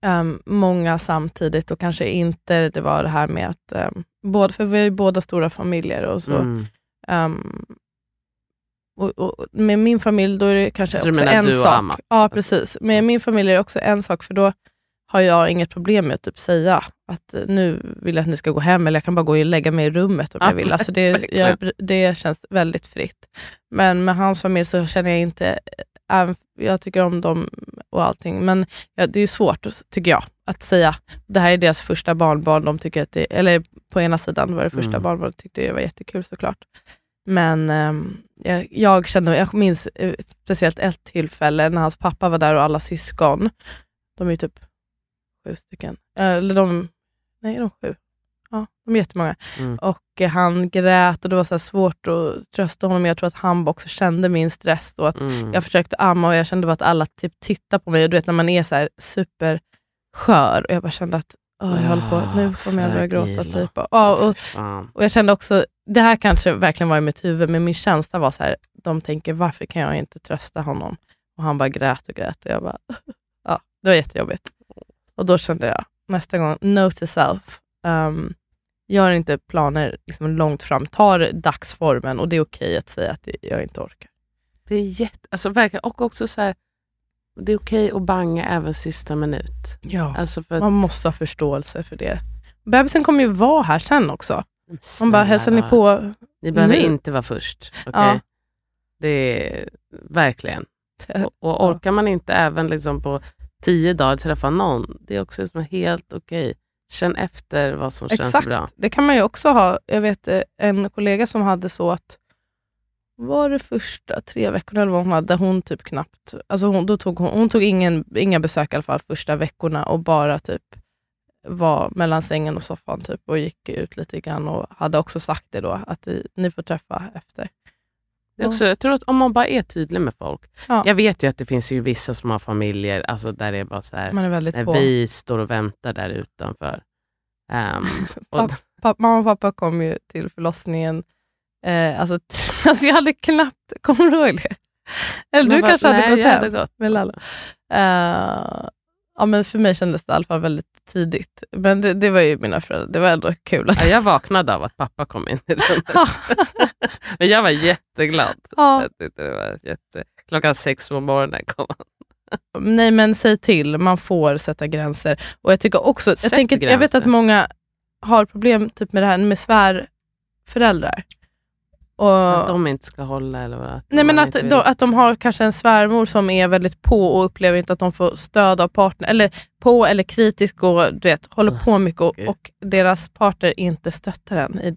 S2: ehm, många samtidigt och kanske inte det var det här med att, um, både, för vi är ju båda stora familjer och så.
S1: Mm.
S2: Ehm, och, och med min familj då är det kanske
S1: Så
S2: också en sak. Ja, precis. Med min familj är det också en sak, för då har jag inget problem med att typ säga att nu vill jag att ni ska gå hem, eller jag kan bara gå och lägga mig i rummet om
S1: Ja,
S2: jag vill. Alltså det, jag, det känns väldigt fritt. Men med hans familj så känner jag inte, jag tycker om dem och allting. Men ja, det är svårt, tycker jag, att säga. Det här är deras första barnbarn. De tycker att det, eller på ena sidan var det första
S1: Mm.
S2: barnbarnet, tyckte det var jättekul såklart. Men ehm, jag, jag kände, jag minns eh, speciellt ett tillfälle när hans pappa var där och alla syskon. De är ju typ sju stycken. Eller de, nej, de sju? Ja, de är jättemånga.
S1: Mm.
S2: Och eh, han grät och det var så svårt att trösta honom. Jag tror att han också kände min stress då. Att
S1: Mm.
S2: jag försökte amma och jag kände bara att alla typ tittade på mig. Och du vet när man är så här superskör och jag bara kände att åh, jag håller på, nu kommer jag börja gråta. Typ. Och, ja, och,
S1: fan.
S2: och jag kände också, det här kanske verkligen var i mitt huvud, men min känsla var så här, de tänker varför kan jag inte trösta honom? Och han bara grät och grät och jag bara, ja, det var jättejobbigt. Och då kände jag nästa gång, note to self. Um, gör inte planer liksom långt fram, ta dagsformen och det är okej att säga att jag inte orkar.
S1: Det är jätte, alltså verkligen, och också så här, det är okej att banga även sista minut.
S2: Ja.
S1: Alltså att,
S2: Man måste ha förståelse för det. Bebisen kommer ju vara här sen också. Man
S1: Snälla
S2: bara, hälsar ni på?
S1: Ni behöver inte vara först. okej?
S2: Ja.
S1: Det är verkligen. Och, och orkar man inte även liksom på tio dagar träffa någon, det är också liksom helt okej. Känn efter vad som känns
S2: Exakt.
S1: bra.
S2: Det kan man ju också ha. Jag vet eh, en kollega som hade så att var det första tre veckorna eller vad hon hade, hon typ knappt, alltså hon, då tog hon, hon tog ingen, inga besök i alla fall första veckorna och bara typ var mellan sängen och soffan typ och gick ut lite grann och hade också sagt det då, att i- ni får träffa efter.
S1: Det också, jag tror att om man bara är tydlig med folk.
S2: Ja.
S1: Jag vet ju att det finns ju vissa som har familjer alltså där det är bara så här,
S2: Man är väldigt
S1: när
S2: på.
S1: vi står och väntar där utanför. Ehm, och,
S2: Papp- Papp, mamma och pappa kom ju till förlossningen. Eh, alltså, alltså jag hade knappt, kommer du ihåg det? Eller du kanske hade
S1: nej,
S2: gått
S1: jag
S2: hem
S1: hade gått.
S2: med Lalla. Eh, ja, men för mig kändes det i alla fall väldigt tidigt. Men det, det var ju mina föräldrar, det var ändå kul. Att,
S1: Ja, jag vaknade av att pappa kom in i rummet. Men jag var jätteglad.
S2: ja,
S1: det var jätte... Klockan sex på morgonen kom han.
S2: nej men säg till, man får sätta gränser. Och jag tycker också, jag,
S1: Sätt
S2: tänker, jag vet att många har problem typ med det här med svärföräldrar. Och,
S1: Att de inte ska hålla eller vad? Att
S2: Nej, men att de, att de har kanske en svärmor som är väldigt på och upplever inte att de får stöd av partner, eller på eller kritisk och du vet, håller på mycket och, och deras partner inte stöttar en. I,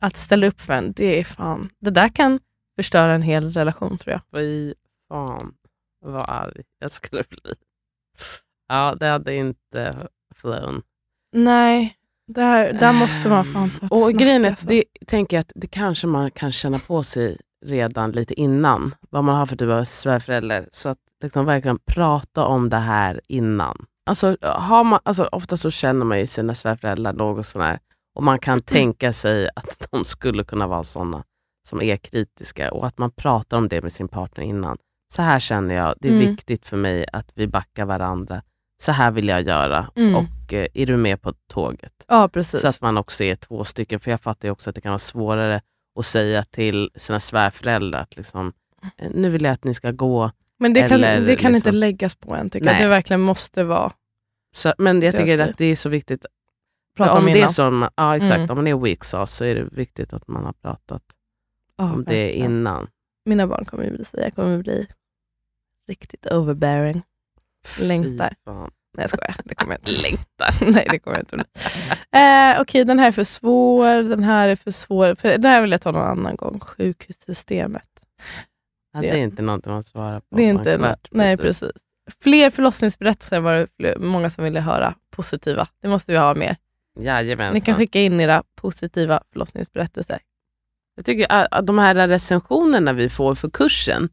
S2: att ställa upp för en, det är fan, det där kan förstöra en hel relation tror jag.
S1: Fy fan vad arg jag skulle bli. Ja, det hade inte flown.
S2: Nej, där, där måste man fan ta ett
S1: Och
S2: snack,
S1: grejen är
S2: alltså.
S1: det tänker jag att det kanske man kan känna på sig redan lite innan. Vad man har för typ av svärförälder. Så att liksom verkligen prata om det här innan. Alltså, har man, alltså, ofta så känner man ju sina svärföräldrar något sån här. Och man kan tänka sig att de skulle kunna vara såna som är kritiska och att man pratar om det med sin partner innan. Så här känner jag, det är
S2: Mm.
S1: viktigt för mig att vi backar varandra. Så här vill jag göra
S2: Mm.
S1: och eh, är du med på tåget?
S2: Ja, precis.
S1: Så att man också är två stycken. För jag fattar ju också att det kan vara svårare att säga till sina svärföräldrar att liksom, eh, nu vill jag att ni ska gå.
S2: men det kan,
S1: eller
S2: det kan inte
S1: liksom-
S2: läggas på en, tycker jag.
S1: Nej.
S2: Det verkligen måste vara
S1: Så, men jag tycker att det är så viktigt.
S2: prata
S1: om
S2: om
S1: det är som, ja, exakt,
S2: Mm.
S1: om man är weak sauce så är det viktigt att man har pratat
S2: Ja,
S1: om det
S2: verkligen.
S1: innan.
S2: Mina barn kommer ju bli jag kommer bli riktigt overbearing. Längtar. Nej jag skojar, det kommer jag inte.
S1: Längtar.
S2: Nej det kommer jag inte. Eh, Okej, den här är för svår, den här är för svår. För, den här vill jag ta någon annan gång. Sjukhussystemet.
S1: Ja, det är inte någonting man svarar på.
S2: Det är inte,
S1: kvart,
S2: nej
S1: precis.
S2: Fler förlossningsberättelser var det fler, många som ville höra. Positiva. Det måste vi ha mer.
S1: Jajamensan.
S2: Ni kan skicka in era positiva förlossningsberättelser.
S1: Jag tycker att de här recensionerna vi får för kursen,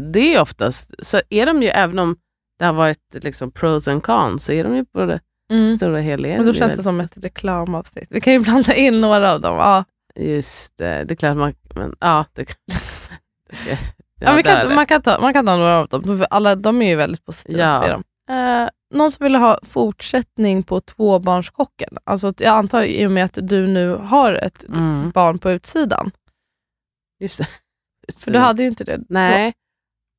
S1: det är oftast, så är de ju, även om det har varit liksom pros and cons, så är de ju på det stora hela
S2: Men Mm. då känns det som ett reklamavsnitt. Vi kan ju blanda in några av dem. Ja.
S1: Just det, det är klart man, men ja. Det, det,
S2: Ja,
S1: är
S2: kan, man, kan ta, man kan ta några av dem, alla, de är ju väldigt positiva.
S1: Ja.
S2: är de. Eh, någon som ville ha fortsättning på tvåbarnskocken. Alltså, jag antar i och med att du nu har ett
S1: Mm.
S2: barn på utsidan.
S1: Just det.
S2: För du hade ju inte det.
S1: Nej.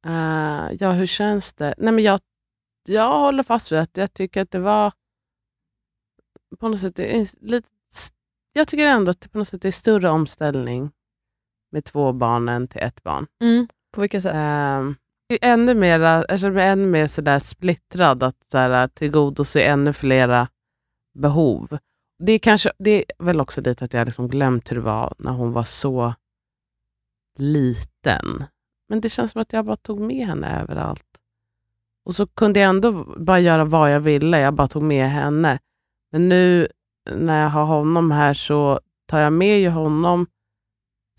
S1: Eh, ja, hur känns det? Nej, men jag, jag håller fast vid att jag tycker att det var på något sätt, lite, jag tycker ändå att det på något sätt är större omställning med två barn än till ett barn.
S2: Mm. På vilket sätt?
S1: Ehm, ännu mera, jag känner mig ännu mer sådär splittrad att sådär, tillgodose ännu flera behov. Det är, kanske, det är väl också dit att jag liksom glömt hur det var när hon var så liten. Men det känns som att jag bara tog med henne överallt. Och så kunde jag ändå bara göra vad jag ville. Jag bara tog med henne. Men nu när jag har honom här så tar jag med ju honom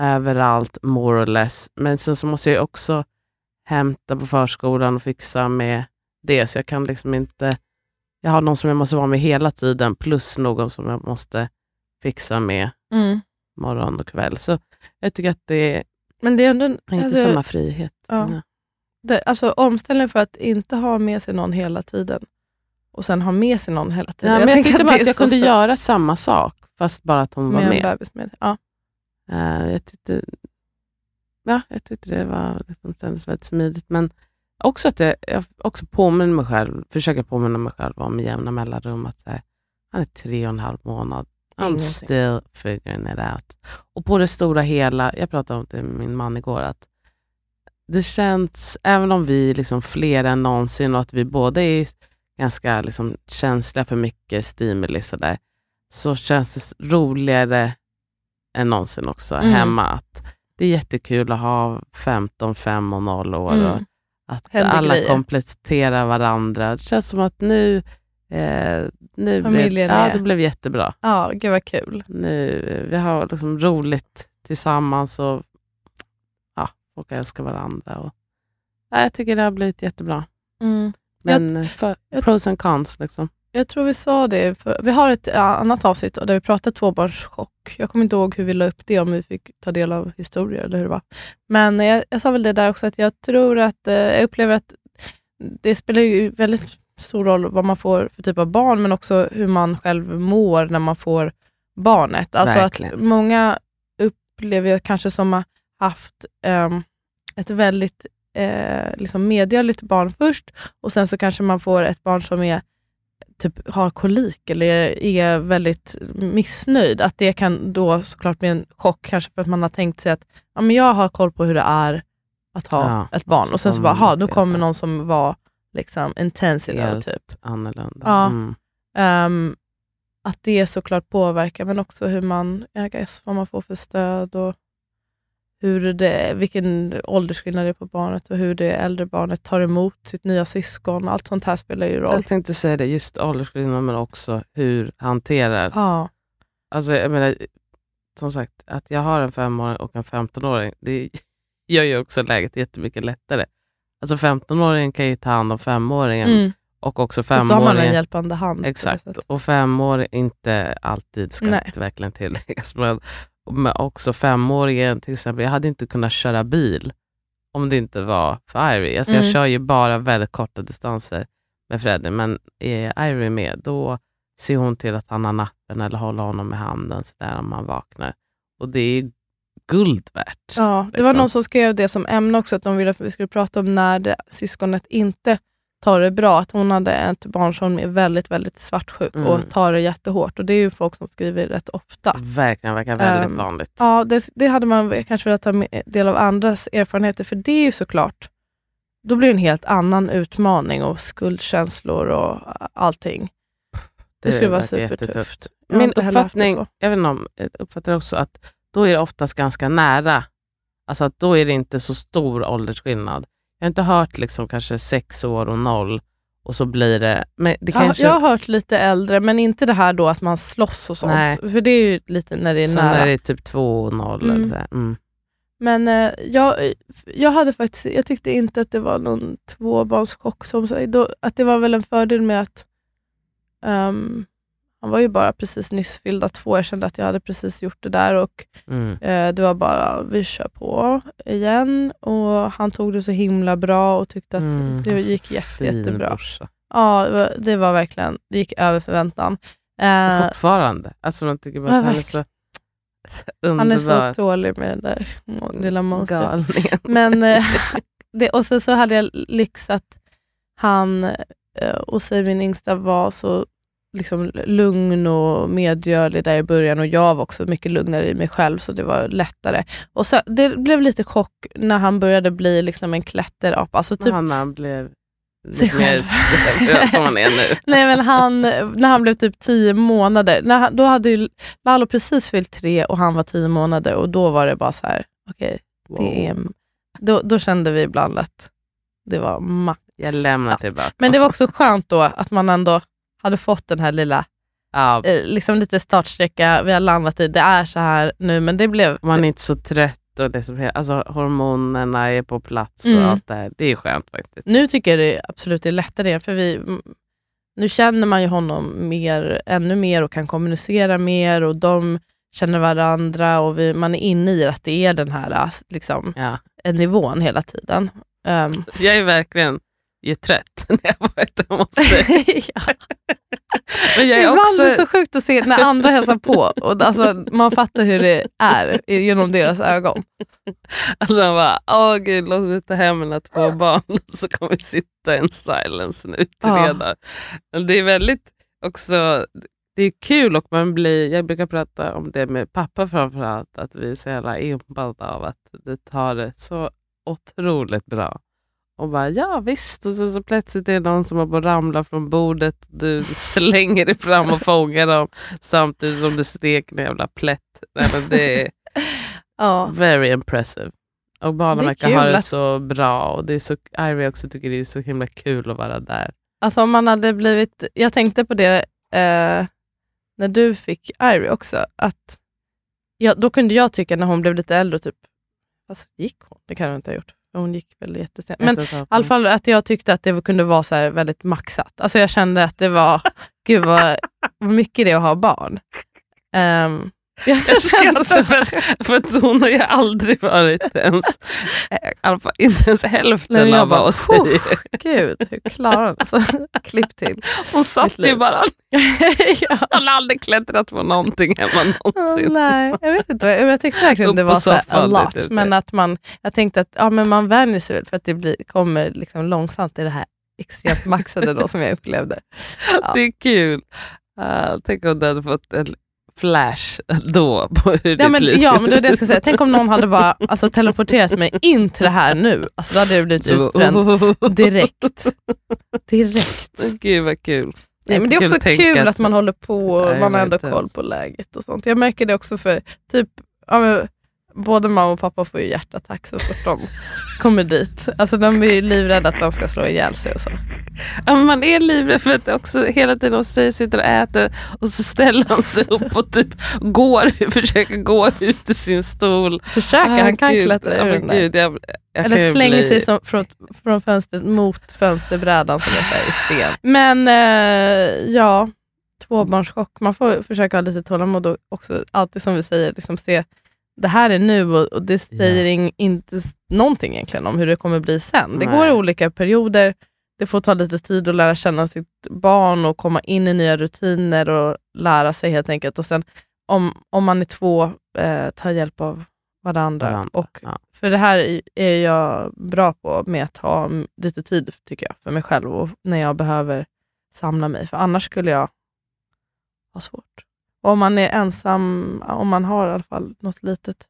S1: överallt, more or less. Men sen så måste jag också hämta på förskolan och fixa med det. Så jag kan liksom inte... Jag har någon som jag måste vara med hela tiden, plus någon som jag måste fixa med
S2: Mm.
S1: morgon och kväll. Så jag tycker att det
S2: Men det är ändå...
S1: inte
S2: alltså,
S1: samma frihet.
S2: ja. Det, alltså omställningen för att inte ha med sig någon hela tiden och sen ha med sig någon hela tiden.
S1: Ja, men jag, tyckte
S2: att
S1: bara att jag kunde
S2: stort
S1: göra samma sak, fast bara att hon var
S2: med
S1: med.
S2: en bebis med. Ja.
S1: Eh, jag, tyckte, ja, jag tyckte det var, liksom, kändes väldigt smidigt. Men också att jag, jag också påminner mig själv, försöker påminna mig själv om med jämna mellanrum att här, han är tre och en halv månad. I'm still figuring it out. Och på det stora hela, jag pratade om det med min man igår, att det känns, även om vi är liksom fler än någonsin och att vi båda är ganska liksom känsliga för mycket stimuli, så, där, så känns det roligare än någonsin också
S2: Mm.
S1: hemma. Att det är jättekul att ha 15, 5 och 0 år. Och
S2: Mm.
S1: att
S2: Händer
S1: alla
S2: grejer.
S1: kompletterar varandra. Det känns som att nu, eh, nu blev, ja, det blev jättebra.
S2: ja, gud vad kul.
S1: Nu, vi har liksom roligt tillsammans och ja, folk älskar varandra. Och, ja, jag tycker det har blivit jättebra.
S2: Mm.
S1: Men för,
S2: jag-
S1: pros and cons. Liksom.
S2: Jag tror vi sa det, för, vi har ett annat avsnitt där vi pratade tvåbarnschock. Jag kommer inte ihåg hur vi la upp det, om vi fick ta del av historier eller hur det var. Men jag, jag sa väl det där också, att jag tror att, eh, jag upplever att det spelar ju väldigt stor roll vad man får för typ av barn, men också hur man själv mår när man får barnet. Alltså att många upplever jag kanske som har haft ehm, ett väldigt eh, liksom medgörligt barn först, och sen så kanske man får ett barn som är typ har kolik eller är väldigt missnöjd, att det kan då såklart bli en chock, kanske för att man har tänkt sig att ja, men jag har koll på hur det är att ha
S1: Ja,
S2: ett barn,
S1: och
S2: sen så bara,
S1: kommer
S2: ha, nu
S1: det
S2: kommer någon som var liksom intensiv
S1: Helt
S2: typ.
S1: Annorlunda.
S2: Ja.
S1: Mm.
S2: Ehm, att det såklart påverkar, men också hur man, guess, vad man får för stöd och hur det, vilken åldersskillnad det är på barnet och hur det äldre barnet tar emot sitt nya syskon. Allt sånt här spelar ju roll.
S1: Jag tänkte säga det, just åldersskillnad men också hur hanterar.
S2: Ja,
S1: Alltså, jag menar, som sagt, att jag har en femåring och en 15-åring, det gör ju också läget jättemycket lättare. Alltså 15-åringen kan ju ta hand om femåringen
S2: mm.
S1: och också
S2: Fast då har man en
S1: femåringen.
S2: hjälpande hand.
S1: Exakt, och femåring inte alltid ska
S2: Nej.
S1: det verkligen tilläggas. Men, men också femåringen, till exempel, jag hade inte kunnat köra bil om det inte var för Irie. Alltså
S2: Mm.
S1: Jag kör ju bara väldigt korta distanser med Freddy, men är Irie med, då ser hon till att han har nappen eller håller honom med handen så där om han vaknar. Och det är guld värt.
S2: Ja, det var
S1: liksom.
S2: någon som skrev det som ämne också, att de ville att vi skulle prata om när det, syskonet inte tar det bra. Att hon hade ett barn som är väldigt, väldigt svartsjuk
S1: Mm.
S2: och tar det jättehårt. Och Det är ju folk som skriver rätt ofta.
S1: Verkligen, verkar väldigt
S2: Ehm,
S1: vanligt.
S2: Ja, det, det hade man kanske velat ta med- del av andras erfarenheter, för det är ju såklart, då blir det en helt annan utmaning och skuldkänslor och allting. Det, skulle vara supertufft. Jag
S1: Min
S2: det
S1: uppfattning, jag vet inte om, jag uppfattar också att då är det oftast ganska nära. Alltså att då är det inte så stor åldersskillnad. Jag har inte hört liksom kanske sex år och noll och så blir det... Men det kanske,
S2: jag har hört lite äldre, men inte det här då att man slåss och sånt.
S1: Nej.
S2: För det är ju lite när det är
S1: så
S2: nära.
S1: när det är typ två och noll.
S2: Mm.
S1: Eller så. Mm.
S2: Men eh, jag, jag, hade faktiskt, jag tyckte inte att det var någon tvåbarnschock. Som, så- då, att det var väl en fördel med att ehm, han var ju bara precis nyss fyllda två. Jag kände att jag hade precis gjort det där och
S1: Mm.
S2: eh, det var bara, vi kör på igen. Och Han tog det så himla bra och tyckte att
S1: Mm,
S2: det
S1: så
S2: gick jätte, jättebra.
S1: brorsa.
S2: Ja, det var, det var verkligen, det gick över förväntan. Eh,
S1: fortfarande. Alltså man tycker bara
S2: Ja,
S1: att han är så
S2: han är
S1: underbar.
S2: så tålig med den där må- lilla monstret. Men, eh, det, och sen så hade jag lyx att han eh, och sig min yngsta var så liksom lugn och medgörlig där i början och jag var också mycket lugnare i mig själv så det var lättare. Och så, Det blev lite chock när han började bli liksom en klätterapa. Alltså typ,
S1: han, han blev
S2: Sig
S1: lite mer som han är nu.
S2: Nej, men han, när han blev typ tio månader, när han, då hade ju Lalo precis fyllt tre och han var tio månader och då var det bara så här, okej, det är, då, då kände vi ibland att det var max.
S1: Jag lämnar tillbaka.
S2: Men det var också skönt då att man ändå hade fått den här lilla,
S1: ja,
S2: eh, liksom lite startsträcka, vi har landat i, det är så här nu, men det blev...
S1: man är inte så trött och liksom, alltså, hormonerna är på plats och
S2: Mm.
S1: allt det här. Det är skönt faktiskt.
S2: Nu tycker jag det absolut är lättare, för vi, nu känner man ju honom mer, ännu mer och kan kommunicera mer och de känner varandra och vi, man är inne i att det är den här liksom,
S1: Ja.
S2: nivån hela tiden. Um,
S1: Jag är verkligen ju trött när jag hemma hos dig.
S2: ja.
S1: Men jag är
S2: Ibland är det
S1: också...
S2: så sjukt att se när andra hälsar på. Och alltså, man fattar hur det är genom deras ögon.
S1: Alltså han bara, åh gud, låt mig ta hem mina två barn så kommer vi sitta in silence nu i tre dagar. Det är väldigt också, det är kul och man blir, jag brukar prata om det med pappa framförallt, att vi är så jävla impade av att du tar det så otroligt bra. Och bara, ja visst, och så, så plötsligt är det någon som har bara ramlat från bordet, du slänger dig fram och fångar dem samtidigt som du steker en jävla plätt. Nej, men det är,
S2: Ja.
S1: Very impressive. Och barnen verkar ha det så bra. Och det är så, Ivy också tycker det är så himla kul att vara där.
S2: Alltså om man hade blivit, jag tänkte på det eh, när du fick Irie också, att ja, då kunde jag tycka när hon blev lite äldre, typ, fast gick hon? Det kan hon inte ha gjort, hon gick väl jättesent. Men i alla fall att jag tyckte att det kunde vara så väldigt maxat. Alltså jag kände att det var, gud vad mycket det är att ha barn. Um, jag
S1: skrattar för, för att hon har ju aldrig varit ens, fall inte ens hälften
S2: Nej,
S1: av vad oss
S2: "Puh."
S1: säger.
S2: Gud, hur klarar hon alltså, Klipp till.
S1: Hon satt ju bara,
S2: ja.
S1: hon har aldrig klättrat på någonting hemma någonsin.
S2: nej, jag vet inte. Jag tyckte verkligen det var så a lot.
S1: lite ute.
S2: Men att man, jag tänkte att ja, men man vänjer sig väl för att det blir, kommer liksom långsamt i det här extremt maxade då, som jag upplevde. Ja.
S1: Det är kul. Uh, tänk om du hade fått en flash då på hur
S2: Ja men, ja, men det var det jag skulle säga. Tänk om någon hade bara alltså, teleporterat mig in till det här nu. Alltså, då hade jag blivit utbränd direkt. Direkt.
S1: Gud vad kul.
S2: Nej, men det är
S1: Kul
S2: också kul
S1: att-
S2: att man håller på och
S1: Nej,
S2: man har ändå koll på läget och sånt. Jag märker det också för typ, ja, men, både mamma och pappa får ju hjärtattack så fort de kommer dit. Alltså de är ju livrädda att de ska slå ihjäl sig och så.
S1: Ja, men man är livrädd för att också hela tiden hos sig sitter och äter och så ställer han sig upp och typ går, försöker gå ut ur sin stol.
S2: Försöker,
S1: Ah,
S2: han kan
S1: gud.
S2: klättra ur den där.
S1: jag, jag
S2: Eller slänger
S1: bli-
S2: sig som från, från fönstret mot fönsterbrädan som säger i sten. Men eh, ja, tvåbarnschock. Man får försöka ha lite tålamod och också alltid som vi säger, liksom se det här är nu och, det säger ing, inte någonting egentligen om hur det kommer bli sen. Det
S1: Nej.
S2: går i olika perioder. Det får ta lite tid att lära känna sitt barn och komma in i nya rutiner och lära sig helt enkelt. Och sen om, om man är två, eh, ta hjälp av varandra.
S1: Varandra,
S2: Och
S1: ja.
S2: för det här är- jag bra på med att ha lite tid tycker jag, för mig själv och när jag behöver samla mig. För annars skulle jag ha svårt. Och om man är ensam, om man har i alla fall något litet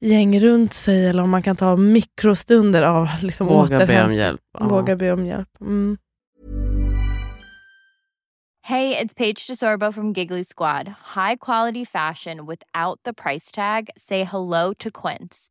S2: gäng runt sig eller om man kan ta mikrostunder av liksom
S1: Våga be om
S2: återhämtning.
S1: hjälp. Ja.
S2: Våga be om hjälp. Mm.
S3: Hey, it's Paige DeSorbo from Giggly Squad. High quality fashion without the price tag. Say hello to Quince.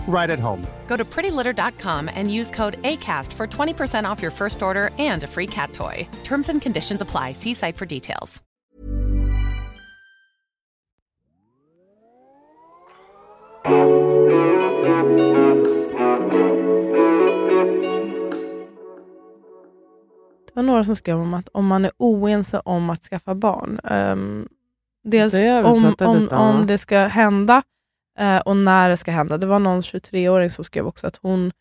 S4: right at home.
S5: Go to prettylitter.com and use code ACAST for 20% off your first order and a free cat toy. Terms and conditions apply. See site for details.
S2: Det var några som skrev om att om man är oense om att skaffa barn, um, dels
S1: Det
S2: om, om,
S1: om
S2: det ska hända eh, och när det ska hända. Det var någon 23-åring som skrev också att hon,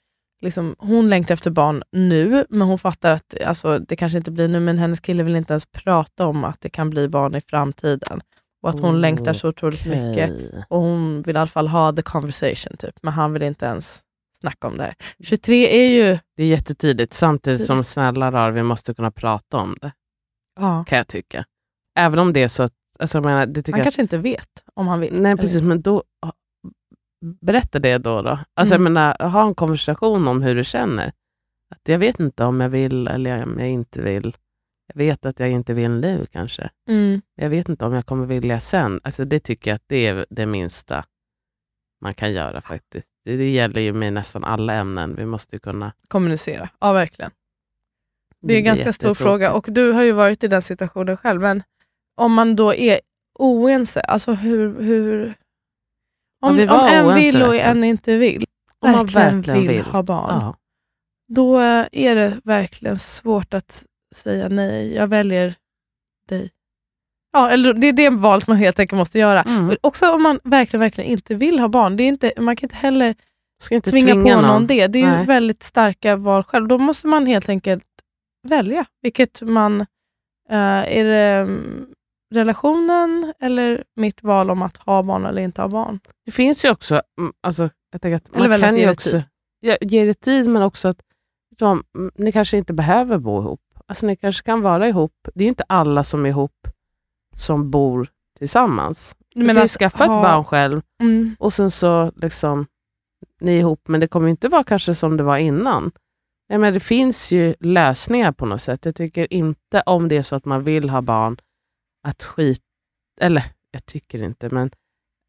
S2: liksom, hon längtar efter barn nu, men hon fattar att alltså, det kanske inte blir nu, men hennes kille vill inte ens prata om att det kan bli barn i framtiden. Och att hon
S1: Oh,
S2: längtar så otroligt mycket. Och hon vill i alla fall ha the conversation, typ. men han vill inte ens snacka om det här. 23 är ju...
S1: Det är jättetidigt, samtidigt som snälla rör, vi måste kunna prata om det,
S2: Ja.
S1: kan jag tycka. Även om det är så att, alltså jag menar, det tycker
S2: Han
S1: jag,
S2: kanske inte vet om han vill.
S1: Nej precis, men då, berätta det då. då. Alltså
S2: Mm.
S1: jag menar, ha en konversation om hur du känner. Att jag vet inte om jag vill eller om jag inte vill. Jag vet att jag inte vill nu kanske.
S2: Mm.
S1: Jag vet inte om jag kommer vilja sen. Alltså det tycker jag att det är det minsta man kan göra faktiskt. Det, det gäller ju med nästan alla ämnen. Vi måste kunna...
S2: Kommunicera, ja verkligen. Det är en ganska stor fråga och du har ju varit i den situationen själv, men om man då är oense, alltså hur... hur
S1: Ja,
S2: om,
S1: vi
S2: om en
S1: oense
S2: vill och en inte vill,
S1: Om man
S2: verkligen,
S1: verkligen
S2: vill,
S1: vill.
S2: ha barn,
S1: Ja.
S2: då är det verkligen svårt att säga nej, jag väljer dig. Ja, eller det är det valet man helt enkelt måste göra.
S1: Mm.
S2: Också om man verkligen, verkligen inte vill ha barn. Det är inte, man kan inte heller
S1: Ska inte
S2: tvinga,
S1: tvinga,
S2: på någon, det. Det är ju väldigt starka val själv. Då måste man helt enkelt välja vilket man... eh, är det mm, relationen eller mitt val om att ha barn eller inte ha barn?
S1: Det finns ju också, mm, alltså, jag tänker att
S2: Eller
S1: man kan ju också
S2: tid.
S1: Ja, ge det tid, men också att ja, mm, ni kanske inte behöver bo ihop. Alltså ni kanske kan vara ihop. Det är ju inte alla som är ihop som bor tillsammans. Du, kan ju skaffa ett
S2: ha-
S1: barn själv
S2: Mm,
S1: och sen så liksom ni är ihop, men det kommer inte vara kanske som det var innan. Jag menar, det finns ju lösningar på något sätt. Jag tycker inte om det är så att man vill ha barn, att skit... Eller, jag tycker inte, men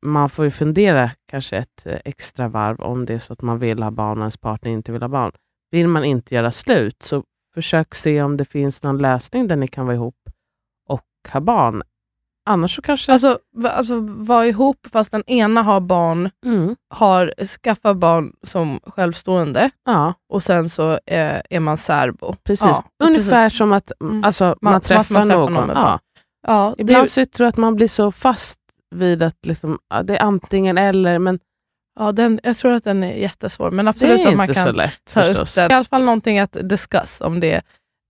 S1: man får ju fundera kanske ett eh, extra varv om det är så att man vill ha barn och ens partner inte vill ha barn. Vill man inte göra slut, så försök se om det finns någon lösning där ni kan vara ihop och ha barn. Annars så kanske...
S2: alltså, alltså vara ihop fast den ena har barn,
S1: mm,
S2: har skaffat barn som självstående
S1: ja,
S2: och sen så eh, är man särbo.
S1: precis.
S2: Ja,
S1: Ungefär
S2: precis.
S1: som att
S2: Mm.
S1: alltså, man,
S2: Man-
S1: träffar
S2: man träffar
S1: någon.
S2: någon med
S1: ja.
S2: Ja, det-
S1: Ibland så tror jag att man blir så fast vid att liksom, det är antingen eller, men
S2: Ja, den, jag tror att den är jättesvår, men absolut att man kan
S1: lätt
S2: ta
S1: förstås.
S2: upp den. I alla fall någonting att discuss om det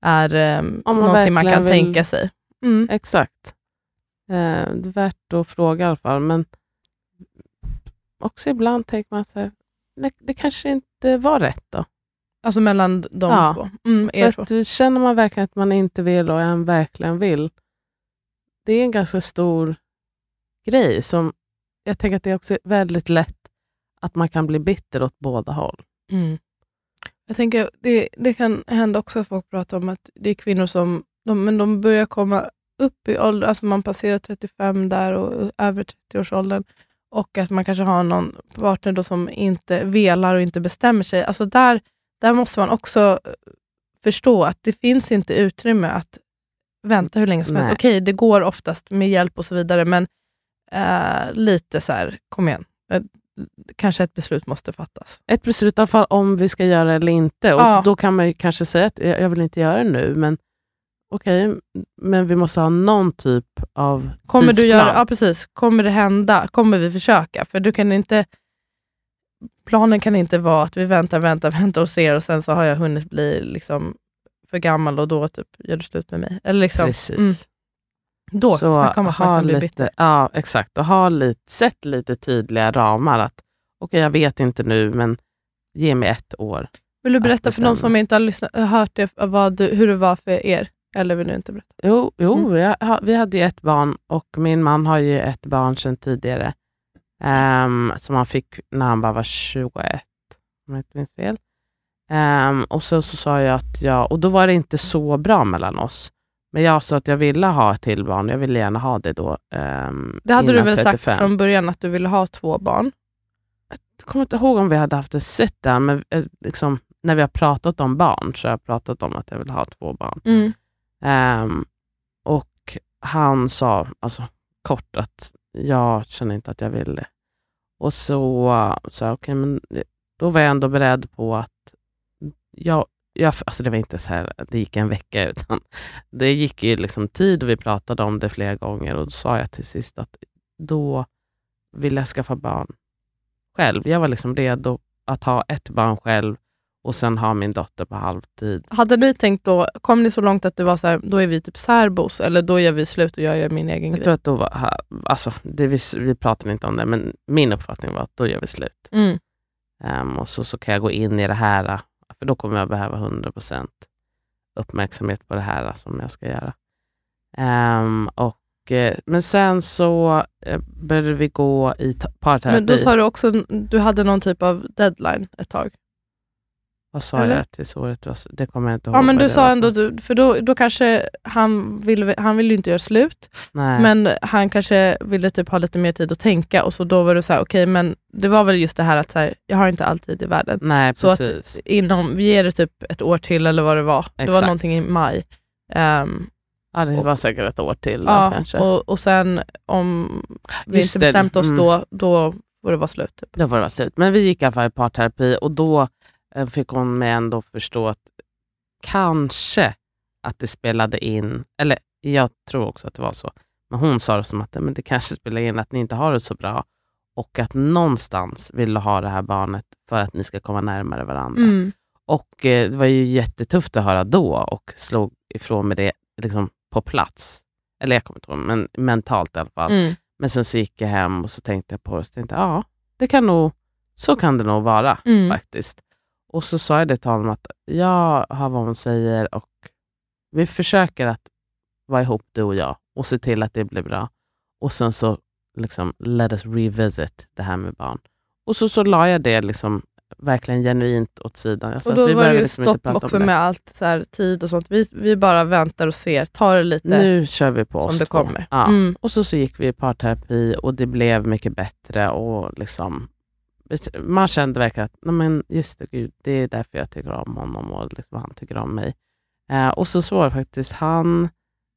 S2: är um,
S1: Om man
S2: någonting man kan
S1: vill-
S2: tänka sig. Mm.
S1: Exakt. Eh, det är värt att fråga i alla fall, men också ibland tänker man så här, det, det kanske inte var rätt då.
S2: Alltså mellan de
S1: Ja.
S2: två. Mm,
S1: För
S2: er två.
S1: att du känner man verkligen att man inte vill och en verkligen vill, det är en ganska stor grej som jag tänker att det är också väldigt lätt att man kan bli bitter åt båda håll.
S2: Mm. Jag tänker, det, det kan hända också att folk pratar om att det är kvinnor som de, men de börjar komma upp i ålder, alltså man passerar 35 där och över 30-årsåldern och att man kanske har någon partner då som inte velar och inte bestämmer sig. Alltså där, där måste man också eh, förstå att det finns inte utrymme att vänta hur länge som helst. Okej, det går oftast med hjälp och så vidare, men eh, lite så här, kom igen. Eh, kanske ett beslut måste fattas.
S1: Ett beslut i alla fall om vi ska göra det eller inte. Och
S2: Ja.
S1: Då kan man kanske säga att jag vill inte göra det nu, men okej, men vi måste ha någon typ av
S2: Kommer du
S1: tidsplan.
S2: göra, ja precis, kommer det hända? Kommer vi försöka? För du kan inte, planen kan inte vara att vi väntar, väntar, väntar och ser och sen så har jag hunnit bli liksom för gammal och då typ gör du slut med mig. Eller liksom,
S1: Precis.
S2: mm, då,
S1: Så
S2: snacka om att man
S1: ha
S2: kan bli
S1: lite, ja, exakt. Och ha lite, sätt lite tydliga ramar. att Okej, jag vet inte nu, men ge mig ett år.
S2: Vill du berätta för
S1: bestämma.
S2: som inte har lyssnat, hört det, vad du, hur det var för er? Eller vill du inte berätta?
S1: Jo, jo
S2: Mm.
S1: ha- vi hade ju ett barn och min man har ju ett barn sedan tidigare ehm, som han fick när han bara var 21, om jag inte minns fel. Ehm, och sen så sa jag att jag, och då var det inte så bra mellan oss, men jag sa att jag ville ha ett till barn, jag ville gärna ha det då. ehm,
S2: Det hade du väl
S1: 35.
S2: sagt från början att du ville ha två barn?
S1: jag kommer inte ihåg om vi hade haft en sit down, men eh, liksom, när vi har pratat om barn så har jag pratat om att jag vill ha två barn.
S2: Mm.
S1: Ehm, och han sa alltså, kort att jag känner inte att jag vill det. Och så sa jag, okej, men då var jag ändå beredd på att jag, jag, alltså det var inte så här, det gick en vecka, utan det gick ju liksom tid och vi pratade om det flera gånger och då sa jag till sist att då vill jag skaffa barn själv. Jag var liksom redo att ha ett barn själv och sen ha min dotter på halvtid.
S2: Hade ni tänkt då, kom ni så långt att det var så här, då är vi typ särbos eller då gör vi slut och jag gör min egen
S1: Jag
S2: grej?
S1: tror att då var, alltså, det, vi, vi pratade inte om det, men min uppfattning var att då gör vi slut.
S2: Mm.
S1: Ehm, och så, så kan jag gå in i det här, för då kommer jag behöva 100% uppmärksamhet på det här som jag ska göra. Um, och, eh, men sen så eh, började vi gå i parterapi.
S2: Men då sa du också, du hade någon typ av deadline ett tag?
S1: Vad sa
S2: eller?
S1: jag tills året var slut? Det kommer jag inte ihåg.
S2: Ja men du
S1: det
S2: sa
S1: var
S2: ändå,
S1: för-
S2: du, för då, då kanske han vill, han vill inte göra slut,
S1: Nej.
S2: men han kanske ville typ ha lite mer tid att tänka och så då var du så här, okej men det var väl just det här att så här, jag har inte alltid i världen.
S1: Nej,
S2: Så att
S1: precis.
S2: inom, vi ger det typ ett år till eller vad det var. Det var
S1: Exakt.
S2: någonting i maj. Ehm,
S1: ja, det
S2: och-
S1: var säkert ett år till då,
S2: ja,
S1: kanske.
S2: och, och sen om vi
S1: Just
S2: inte
S1: det,
S2: bestämt oss
S1: mm.
S2: då, då får det vara slut. Typ.
S1: Då får det vara slut. Men vi gick i alla fall i parterapi och då fick hon mig ändå förstå att kanske att det spelade in, eller jag tror också att det var så, men hon sa det som att men det kanske spelar in att ni inte har det så bra och att någonstans vill du ha det här barnet för att ni ska komma närmare varandra.
S2: Mm.
S1: Och eh, det var ju jättetufft att höra då och slog ifrån med det liksom, på plats. Eller jag kommer inte ihåg, men mentalt i alla fall.
S2: Mm.
S1: Men sen så gick jag hem och så tänkte jag på det och tänkte ja, det kan nog, så kan det nog vara
S2: Mm.
S1: faktiskt. Och så sa jag det till honom att jag hör vad hon säger och vi försöker att vara ihop du och jag och se till att det blir bra. Och sen så liksom let us revisit det här med barn. Och så, så la jag det liksom verkligen genuint åt sidan. Sa
S2: Och då
S1: vi
S2: var det ju
S1: liksom
S2: stopp också med allt så här, tid och sånt. Vi, vi bara väntar och ser, tar det lite
S1: Nu kör vi på
S2: som
S1: oss
S2: det
S1: två.
S2: kommer.
S1: Ja.
S2: Mm.
S1: Och så, så gick vi i parterapi och det blev mycket bättre. och liksom man kände verkligen att nej men just det, gud, det är därför jag tycker om honom och liksom han tycker om mig. Eh, och så, så var det faktiskt han,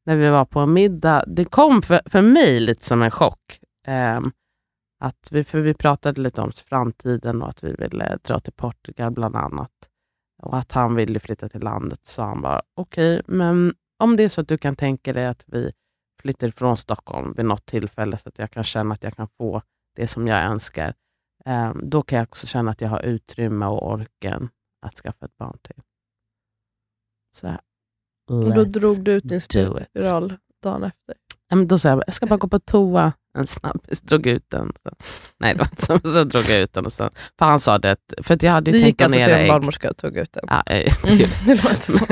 S1: när vi var på en middag, det kom för, för mig lite som en chock. Eh, att vi, för vi pratade lite om framtiden och att vi ville dra till Portugal bland annat. Och att han ville flytta till landet. Så han bara, okej, men om det är så att du kan tänka dig att vi flyttar från Stockholm vid något tillfälle så att jag kan känna att jag kan få det som jag önskar ehm, då kan jag också känna att jag har utrymme och orken att skaffa ett barn till. Så här,
S2: Och då drog du ut din spiral dagen efter.
S1: Ja, men då sa jag, jag ska bara gå på toa. En snabbis, drog ut den. Så. Nej, det var inte så. Så drog jag ut den. Och sen, för han sa det, för att jag hade
S2: Du
S1: ju tänkt
S2: gick alltså till en barnmorska och tog ut den?
S1: Ja,
S2: Mm, låter så.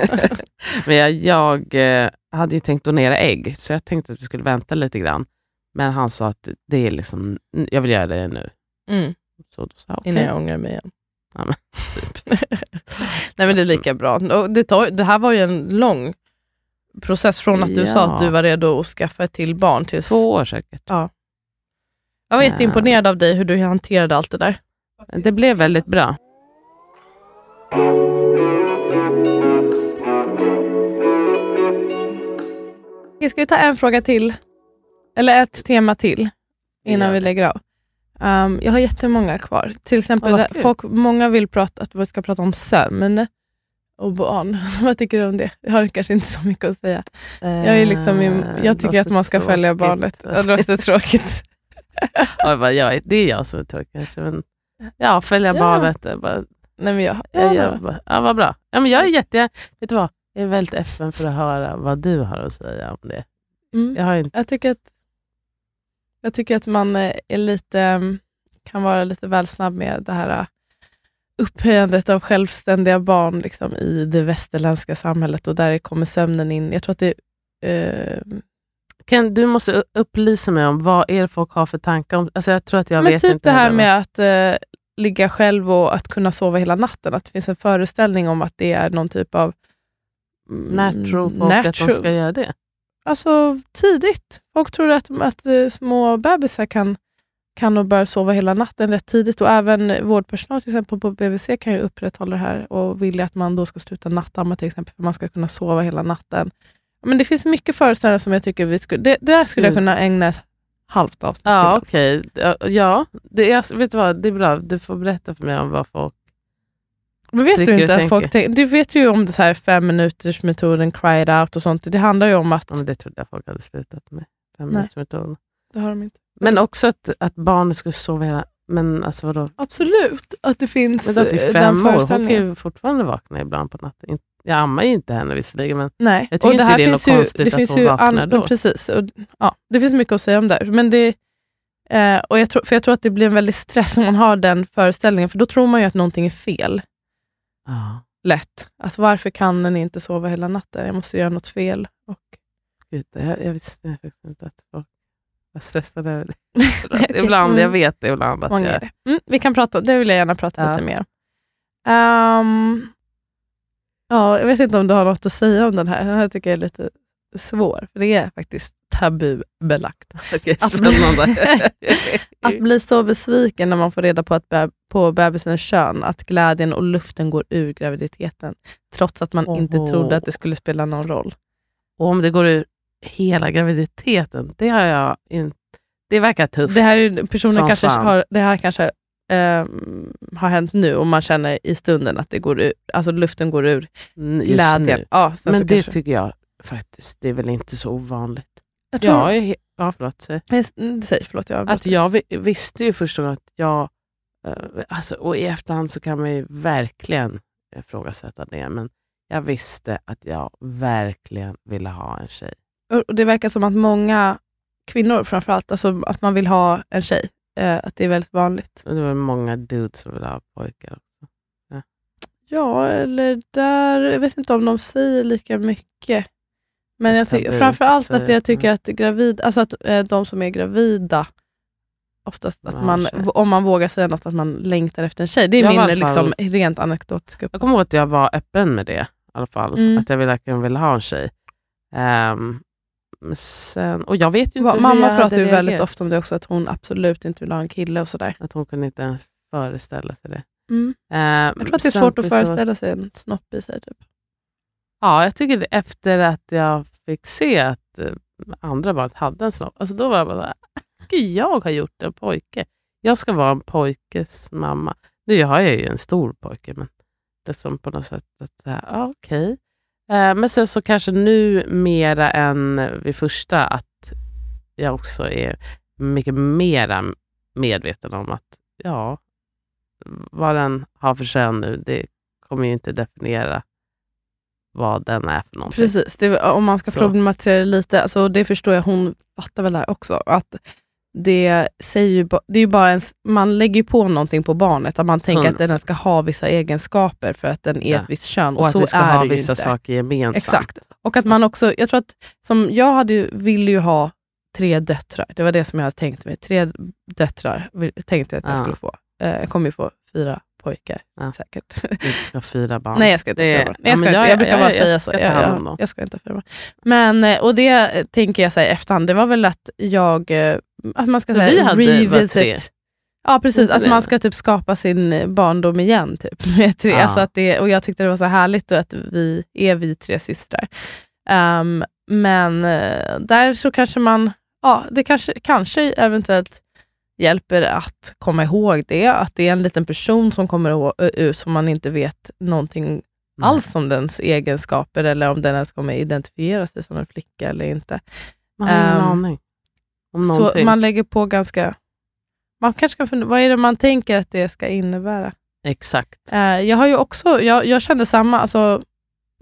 S1: men jag, jag eh, hade ju tänkt donera ägg, så jag tänkte att vi skulle vänta lite grann. Men han sa att det är liksom, jag vill göra det nu.
S2: Mm,
S1: Så då sa jag, okej.
S2: innan jag ångrar mig igen.
S1: Ja, men, typ.
S2: Nej men det är lika bra. Och det, tar, det här var ju en lång process från att du sa
S1: Ja.
S2: att du var redo att skaffa ett till barn tills...
S1: Två år säkert.
S2: Jag var jätteimponerad av dig hur du hanterade allt det där.
S1: Det blev väldigt bra.
S2: Ska vi ta en fråga till? Eller ett tema till innan
S1: gör
S2: vi lägger av. Um, jag har jättemånga kvar. Till exempel,
S1: kul.
S2: folk, många vill prata, att vi ska prata om sömn och barn. vad tycker du om det? Jag har kanske inte så mycket att säga. Jag, är liksom i, jag tycker att man ska följa barnet. Det låter tråkigt.
S1: Oj, vad jag, det är jag som är tråkig kanske. Men, ja, följa
S2: Ja.
S1: barnet. Bara,
S2: Nej, men jag,
S1: jag,
S2: ja,
S1: gör bara, ja, vad bra. Ja, men jag är jätte, vet du vad? Jag är väldigt öppen för att höra vad du har att säga om det.
S2: mm.
S1: Jag har inte,
S2: Jag tycker att, jag tycker att man eh, är lite, mm, kan vara lite väl snabb med det här eh, upphöjandet av självständiga barn liksom, i det västerländska samhället och där kommer sömnen in. Jag tror att det eh,
S1: kan, du måste upplysa mig om vad är det folk har för tankar om. Alltså, jag tror att jag
S2: Men
S1: vet
S2: typ
S1: inte
S2: det här med att eh, ligga själv och att kunna sova hela natten. Att det finns en föreställning om att det är någon typ av... mm,
S1: När tror folk
S2: när
S1: att de ska göra det?
S2: Alltså tidigt. Folk tror att, att eh, små bebisar kan kan och bör sova hela natten rätt tidigt. Och även vårdpersonal till exempel på BVC kan ju upprätthålla det här och vill att man då ska sluta nattamma till exempel, för att man ska kunna sova hela natten. Men det finns mycket föreställningar som jag tycker vi skulle... Det, där skulle jag
S1: Mm.
S2: kunna ägna ett halvt avsnitt
S1: Ja,
S2: till.
S1: okej. Ja, det, vet du vad? Det är bra. Du får berätta för mig om vad folk...
S2: Men vet du inte att folk tänker... Du vet ju om det här fem minuters metoden, cry it out och sånt. Det handlar ju om att...
S1: Ja, men det trodde jag folk hade slutat med.
S2: Nej.
S1: Femminutersmetoden.
S2: Det har de inte.
S1: Men också att, att barnet skulle sova hela... Men alltså vadå?
S2: Absolut, att det finns
S1: Men då är
S2: eh,
S1: det
S2: den
S1: fem år. Hon kan ju fortfarande vakna ibland på natten. Jag ammar ju inte henne visserligen, men
S2: Nej.
S1: Jag tycker inte det är något
S2: ju,
S1: konstigt
S2: det
S1: att hon
S2: ju
S1: vaknar då.
S2: Precis. Och, ja, det finns mycket att säga om det. Men det eh, och jag tror, för jag tror att det blir en väldig stress om man har den föreställningen, för då tror man ju att någonting är fel.
S1: Ja,
S2: Lätt. Att varför kan den inte sova hela natten? Jag måste göra något fel. Och,
S1: gud, jag, jag visste faktiskt inte att folk var stressade över det. Ibland, jag vet det ibland. Att
S2: Många är
S1: jag,
S2: det. Mm, vi kan prata, det vill jag gärna prata
S1: Ja.
S2: lite mer om. Ehm, ja, jag vet inte om du har något att säga om den här. Den här tycker jag är lite svår, för det är faktiskt tabubelagt.
S1: Okej,
S2: Att-
S1: spännande.
S2: Att bli så besviken när man får reda på, att beb- på bebisens kön, att glädjen och luften går ur graviditeten, trots att man inte
S1: Oho.
S2: trodde att det skulle spela någon roll.
S1: Och om det går ur hela graviditeten, det har jag inte... Det verkar tufft.
S2: Det här, är, personen kanske
S1: fan.
S2: har, det här kanske ehm, har hänt nu och man känner i stunden att det går ur, alltså luften går ur glädjen. Ja,
S1: Men det
S2: kanske,
S1: tycker jag faktiskt, det är väl inte så ovanligt.
S2: Jag tror,
S1: Jag är he- ja, förlåt. säg.
S2: Men, mm, Säg, förlåt. Jag
S1: Att jag vi- visste ju första gången att jag... eh, Alltså, och i efterhand så kan man ju verkligen ifrågasätta det, men jag visste att jag verkligen ville ha en tjej.
S2: Och det verkar som att många kvinnor framförallt, alltså att man vill ha en tjej. Eh, att det är väldigt vanligt.
S1: Och det var många dudes som ville ha pojkar.
S2: Ja, eller där, jag vet inte om de säger lika mycket. Men jag tycker framförallt att jag tycker att gravid, alltså att eh, de som är gravida, oftast att man, om man vågar säga något, att man längtar efter en tjej. Det är
S1: Jag
S2: min liksom, rent anekdotiska
S1: Jag kommer ihåg att jag var öppen med det i alla fall.
S2: Mm.
S1: Att jag verkligen ville ha en tjej. Men sen, och jag vet ju inte
S2: Va- Mamma pratar ju väldigt ofta om det också, att hon absolut inte vill ha en kille och sådär.
S1: Att hon kunde inte ens föreställa sig det.
S2: Mm.
S1: Ehm,
S2: Jag tror att det är svårt att föreställa sig en snopp i sig. Typ.
S1: Ja, jag tycker det, efter att jag fick se att eh, andra barnet hade en snopp, alltså då var jag bara såhär, ah, gud jag har gjort en pojke. Jag ska vara en pojkes mamma. Nu har jag ju en stor pojke, men det är som på något sätt att, så här, ja, okej. Eh, men sen så kanske nu mera än vid första, att jag också är mycket mera medveten om att, ja, vad den har för kön nu, det kommer ju inte definiera vad den är för någonting.
S2: Precis, det, om man ska
S1: Så.
S2: problematisera det lite, alltså det förstår jag, hon fattar väl det här också, att det, säger ju, det är ju bara en, man lägger ju på någonting på barnet, att man tänker att den
S1: 100%.
S2: ska ha vissa egenskaper för att den är ett visst kön, och,
S1: Och att
S2: så
S1: vi ska
S2: är
S1: ha vissa
S2: inte.
S1: saker gemensamt.
S2: Exakt. Och att man också, jag tror att, som jag hade ju, ville ju ha tre döttrar, det var det som jag hade tänkt mig, tre döttrar tänkte jag att jag
S1: Ja.
S2: skulle få. Eh, jag kommer ju få fyra pojkar,
S1: Ja.
S2: säkert.
S1: Du ska ha fyra barn.
S2: Nej, jag ska inte fyra barn.
S1: Ja,
S2: jag, ska
S1: men
S2: inte,
S1: jag-
S2: jag brukar
S1: jag-
S2: bara säga så. Jag, jag, ska inte ha fyra barn. Men, eh, och det tänker jag så här efterhand, det var väl att jag, eh, att man ska säga
S1: vi hade tre.
S2: Ja precis, att man ska typ skapa sin eh, barndom igen. Typ, med tre.
S1: Ja.
S2: Alltså att det, och jag tyckte det var så härligt att vi är vi tre systrar. Ehm, men där så kanske man, ja det kanske, kanske eventuellt hjälper att komma ihåg det, att det är en liten person som kommer ut som man inte vet någonting
S1: Nej.
S2: alls om dens egenskaper eller om den ens kommer identifiera sig som en flicka eller inte.
S1: Man har ingen
S2: Ehm,
S1: aning om
S2: Så
S1: någonting.
S2: man lägger på ganska... Man kanske kan fundera, vad är det man tänker att det ska innebära?
S1: Exakt.
S2: Eh, jag har ju också, jag, jag kände samma, alltså,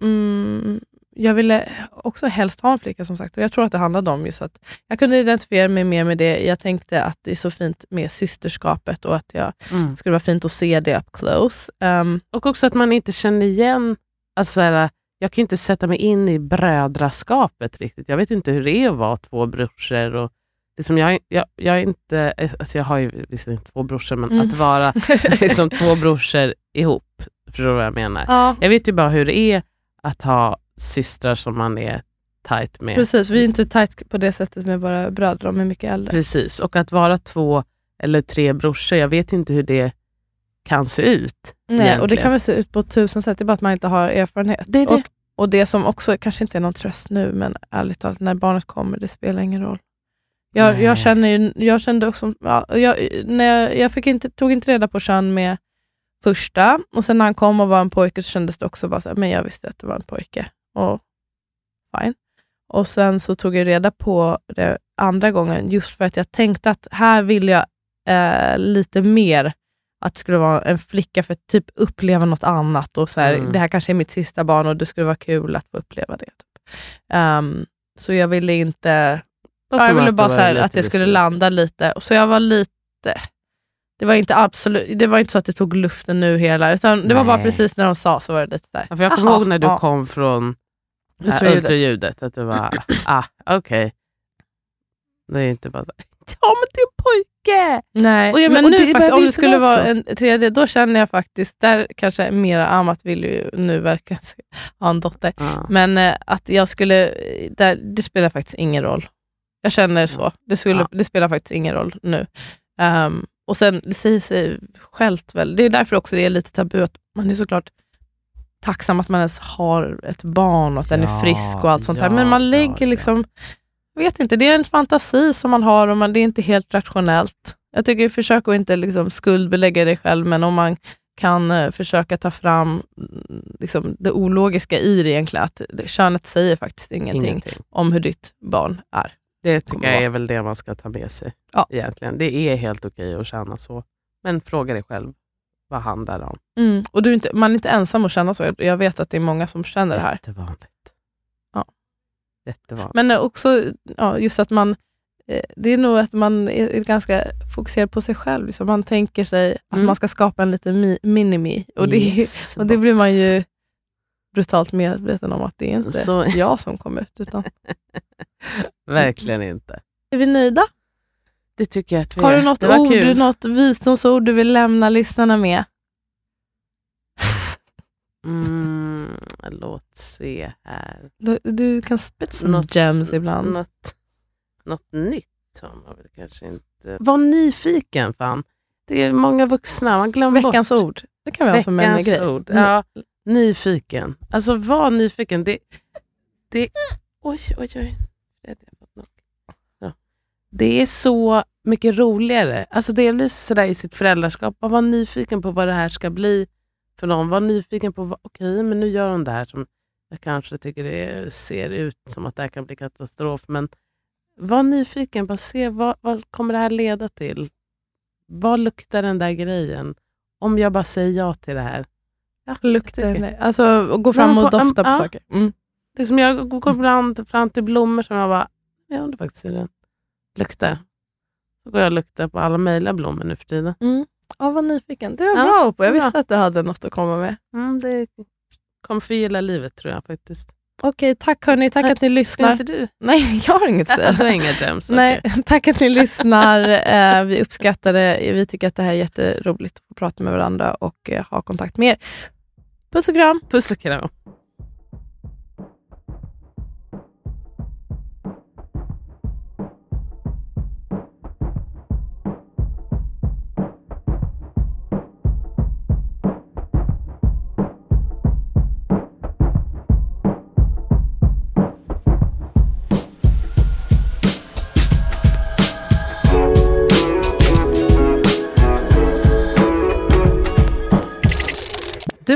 S2: mm, jag ville också helst ha en flicka som sagt, och jag tror att det handlade om just att jag kunde identifiera mig mer med det. Jag tänkte att det är så fint med systerskapet och att jag
S1: Mm.
S2: skulle vara fint att se det up close. Ehm,
S1: Och också att man inte känner igen... Alltså så här, jag kan inte sätta mig in i brödraskapet riktigt. Jag vet inte hur det är att vara två brorsor. Och, liksom jag, jag, jag, är inte, alltså jag har ju visserligen två brorsor, men
S2: Mm.
S1: att vara liksom två brorsor ihop, förstår du vad jag menar?
S2: ja,
S1: Jag vet ju bara hur det är att ha systrar som man är tajt med.
S2: precis. Vi är inte tajt på det sättet med våra bröder, de är mycket äldre.
S1: Precis, och att vara två eller tre brorsor. Jag vet inte hur det kan se ut.
S2: Nej, och det
S1: egentligen.
S2: kan väl se ut på tusen sätt, det är bara att man inte har erfarenhet.
S1: Det är det.
S2: Och, och det som också kanske inte är någon tröst nu, men ärligt talat, när barnet kommer, det spelar ingen roll. Jag, jag, känner ju, jag kände också, ja, jag, när jag, jag fick inte, tog inte reda på kön med första, och sen när han kom och var en pojke så kändes det också bara så här, men jag visste att det var en pojke. Och fine. Och sen så tog jag reda på det andra gången, just för att jag tänkte att här vill jag eh, lite mer att det skulle vara en flicka för att typ uppleva något annat. Och så här,
S1: Mm.
S2: Det här kanske är mitt sista barn och det skulle vara kul att få uppleva det. Typ. Ehm, så jag ville inte... Ja, jag ville bara så här, att det skulle
S1: besviken.
S2: landa lite. Så jag var lite... Det var inte absolut, det var inte så att det tog luften ur hela, utan det var bara
S1: Nej.
S2: precis när de sa så var det lite där.
S1: Ja, för jag kommer ihåg när du kom från
S2: Ultraljudet.
S1: ultraljudet, att det var, ah, okej. Det är inte bara så, ja men det är en pojke!
S2: Nej,
S1: Och jag-
S2: men
S1: och
S2: nu faktiskt, om det skulle
S1: vara så.
S2: en tredje, då känner jag faktiskt, där kanske mera Amat vill ju nu verkligen ha en dotter,
S1: Ja.
S2: men eh, att jag skulle, där, det spelar faktiskt ingen roll. Jag känner så. Det, skulle,
S1: Ja.
S2: det spelar faktiskt ingen roll nu. Ehm, och sen, det säger sig självt väl, det är därför också det är lite tabu, att man är såklart tacksam att man ens har ett barn och att den är
S1: Ja,
S2: frisk och allt sånt där.
S1: ja,
S2: Men man lägger
S1: ja.
S2: liksom, vet inte, det är en fantasi som man har och man, det är inte helt rationellt. Jag tycker, försök att inte liksom skuldbelägga dig själv, men om man kan eh, försöka ta fram mm, liksom, det ologiska i det egentligen, att det- könet säger faktiskt ingenting,
S1: Ingenting.
S2: om hur ditt barn är.
S1: Det tycker jag är väl det man ska ta med sig.
S2: Ja.
S1: Egentligen. Det är helt okej att känna så. Men fråga dig själv, vad handlar det om?
S2: Mm. Och du är inte, man är inte ensam att känna så. Jag- vet att det är många som känner det här.
S1: Jättevanligt.
S2: Ja.
S1: Jättevanligt.
S2: Men eh, också ja, just att man, eh, det är nog att man är ganska fokuserad på sig själv. Liksom. Man tänker sig att
S1: Mm.
S2: man ska skapa en liten mi- mini-me. Och, det,
S1: Yes,
S2: och det blir man ju brutalt medveten om att det är inte
S1: Så-
S2: jag som kom ut. Utan.
S1: Verkligen inte.
S2: Är vi nöjda?
S1: Det tycker jag att vi
S2: Har du något, ord,
S1: kul.
S2: något visdomsord du vill lämna lyssnarna med?
S1: Mm, låt se här.
S2: Du, du kan spit some
S1: Något-
S2: gems ibland.
S1: Något, något nytt har man väl kanske inte. Var nyfiken fan. Det är många vuxna, man glömmer
S2: Veckans
S1: bort.
S2: ord. Det kan vi ha som en grej.
S1: ord. Ja, nyfiken. Alltså var nyfiken. Det, det, oj, oj, oj. Det är så mycket roligare. Alltså delvis sådär i sitt föräldraskap. Att vara nyfiken på vad det här ska bli för någon. Var nyfiken på, vad- okej, men nu gör hon det här som jag kanske tycker det ser ut som att det här kan bli katastrof. Men var nyfiken, bara se vad, vad kommer det här leda till? Vad luktar den där grejen? Om jag bara säger ja till det här. Ja,
S2: Lukta,
S1: jag tycker-
S2: eller- alltså gå fram och dofta på
S1: ja.
S2: saker. Mm.
S1: Det som jag går ibland fram till blommor som jag bara, jag undrar faktiskt hur den luktar. Så går jag och luktar på alla möjliga blommor nu för tiden.
S2: Mm. Ja, vad nyfiken. Det var
S1: Ja,
S2: bra på. Jag visste att du hade något att komma med.
S1: Mm, det kommer förgylla livet tror jag faktiskt.
S2: Okej, tack hörni. Tack
S1: Nej,
S2: att ni lyssnar.
S1: inte du?
S2: Nej, jag har inget att säga.
S1: du har inga gems?
S2: Nej, tack att ni lyssnar. Eh, vi uppskattar det. Vi tycker att det här är jätteroligt att prata med varandra och eh, ha kontakt med er. Puss och kram.
S1: Puss och kram.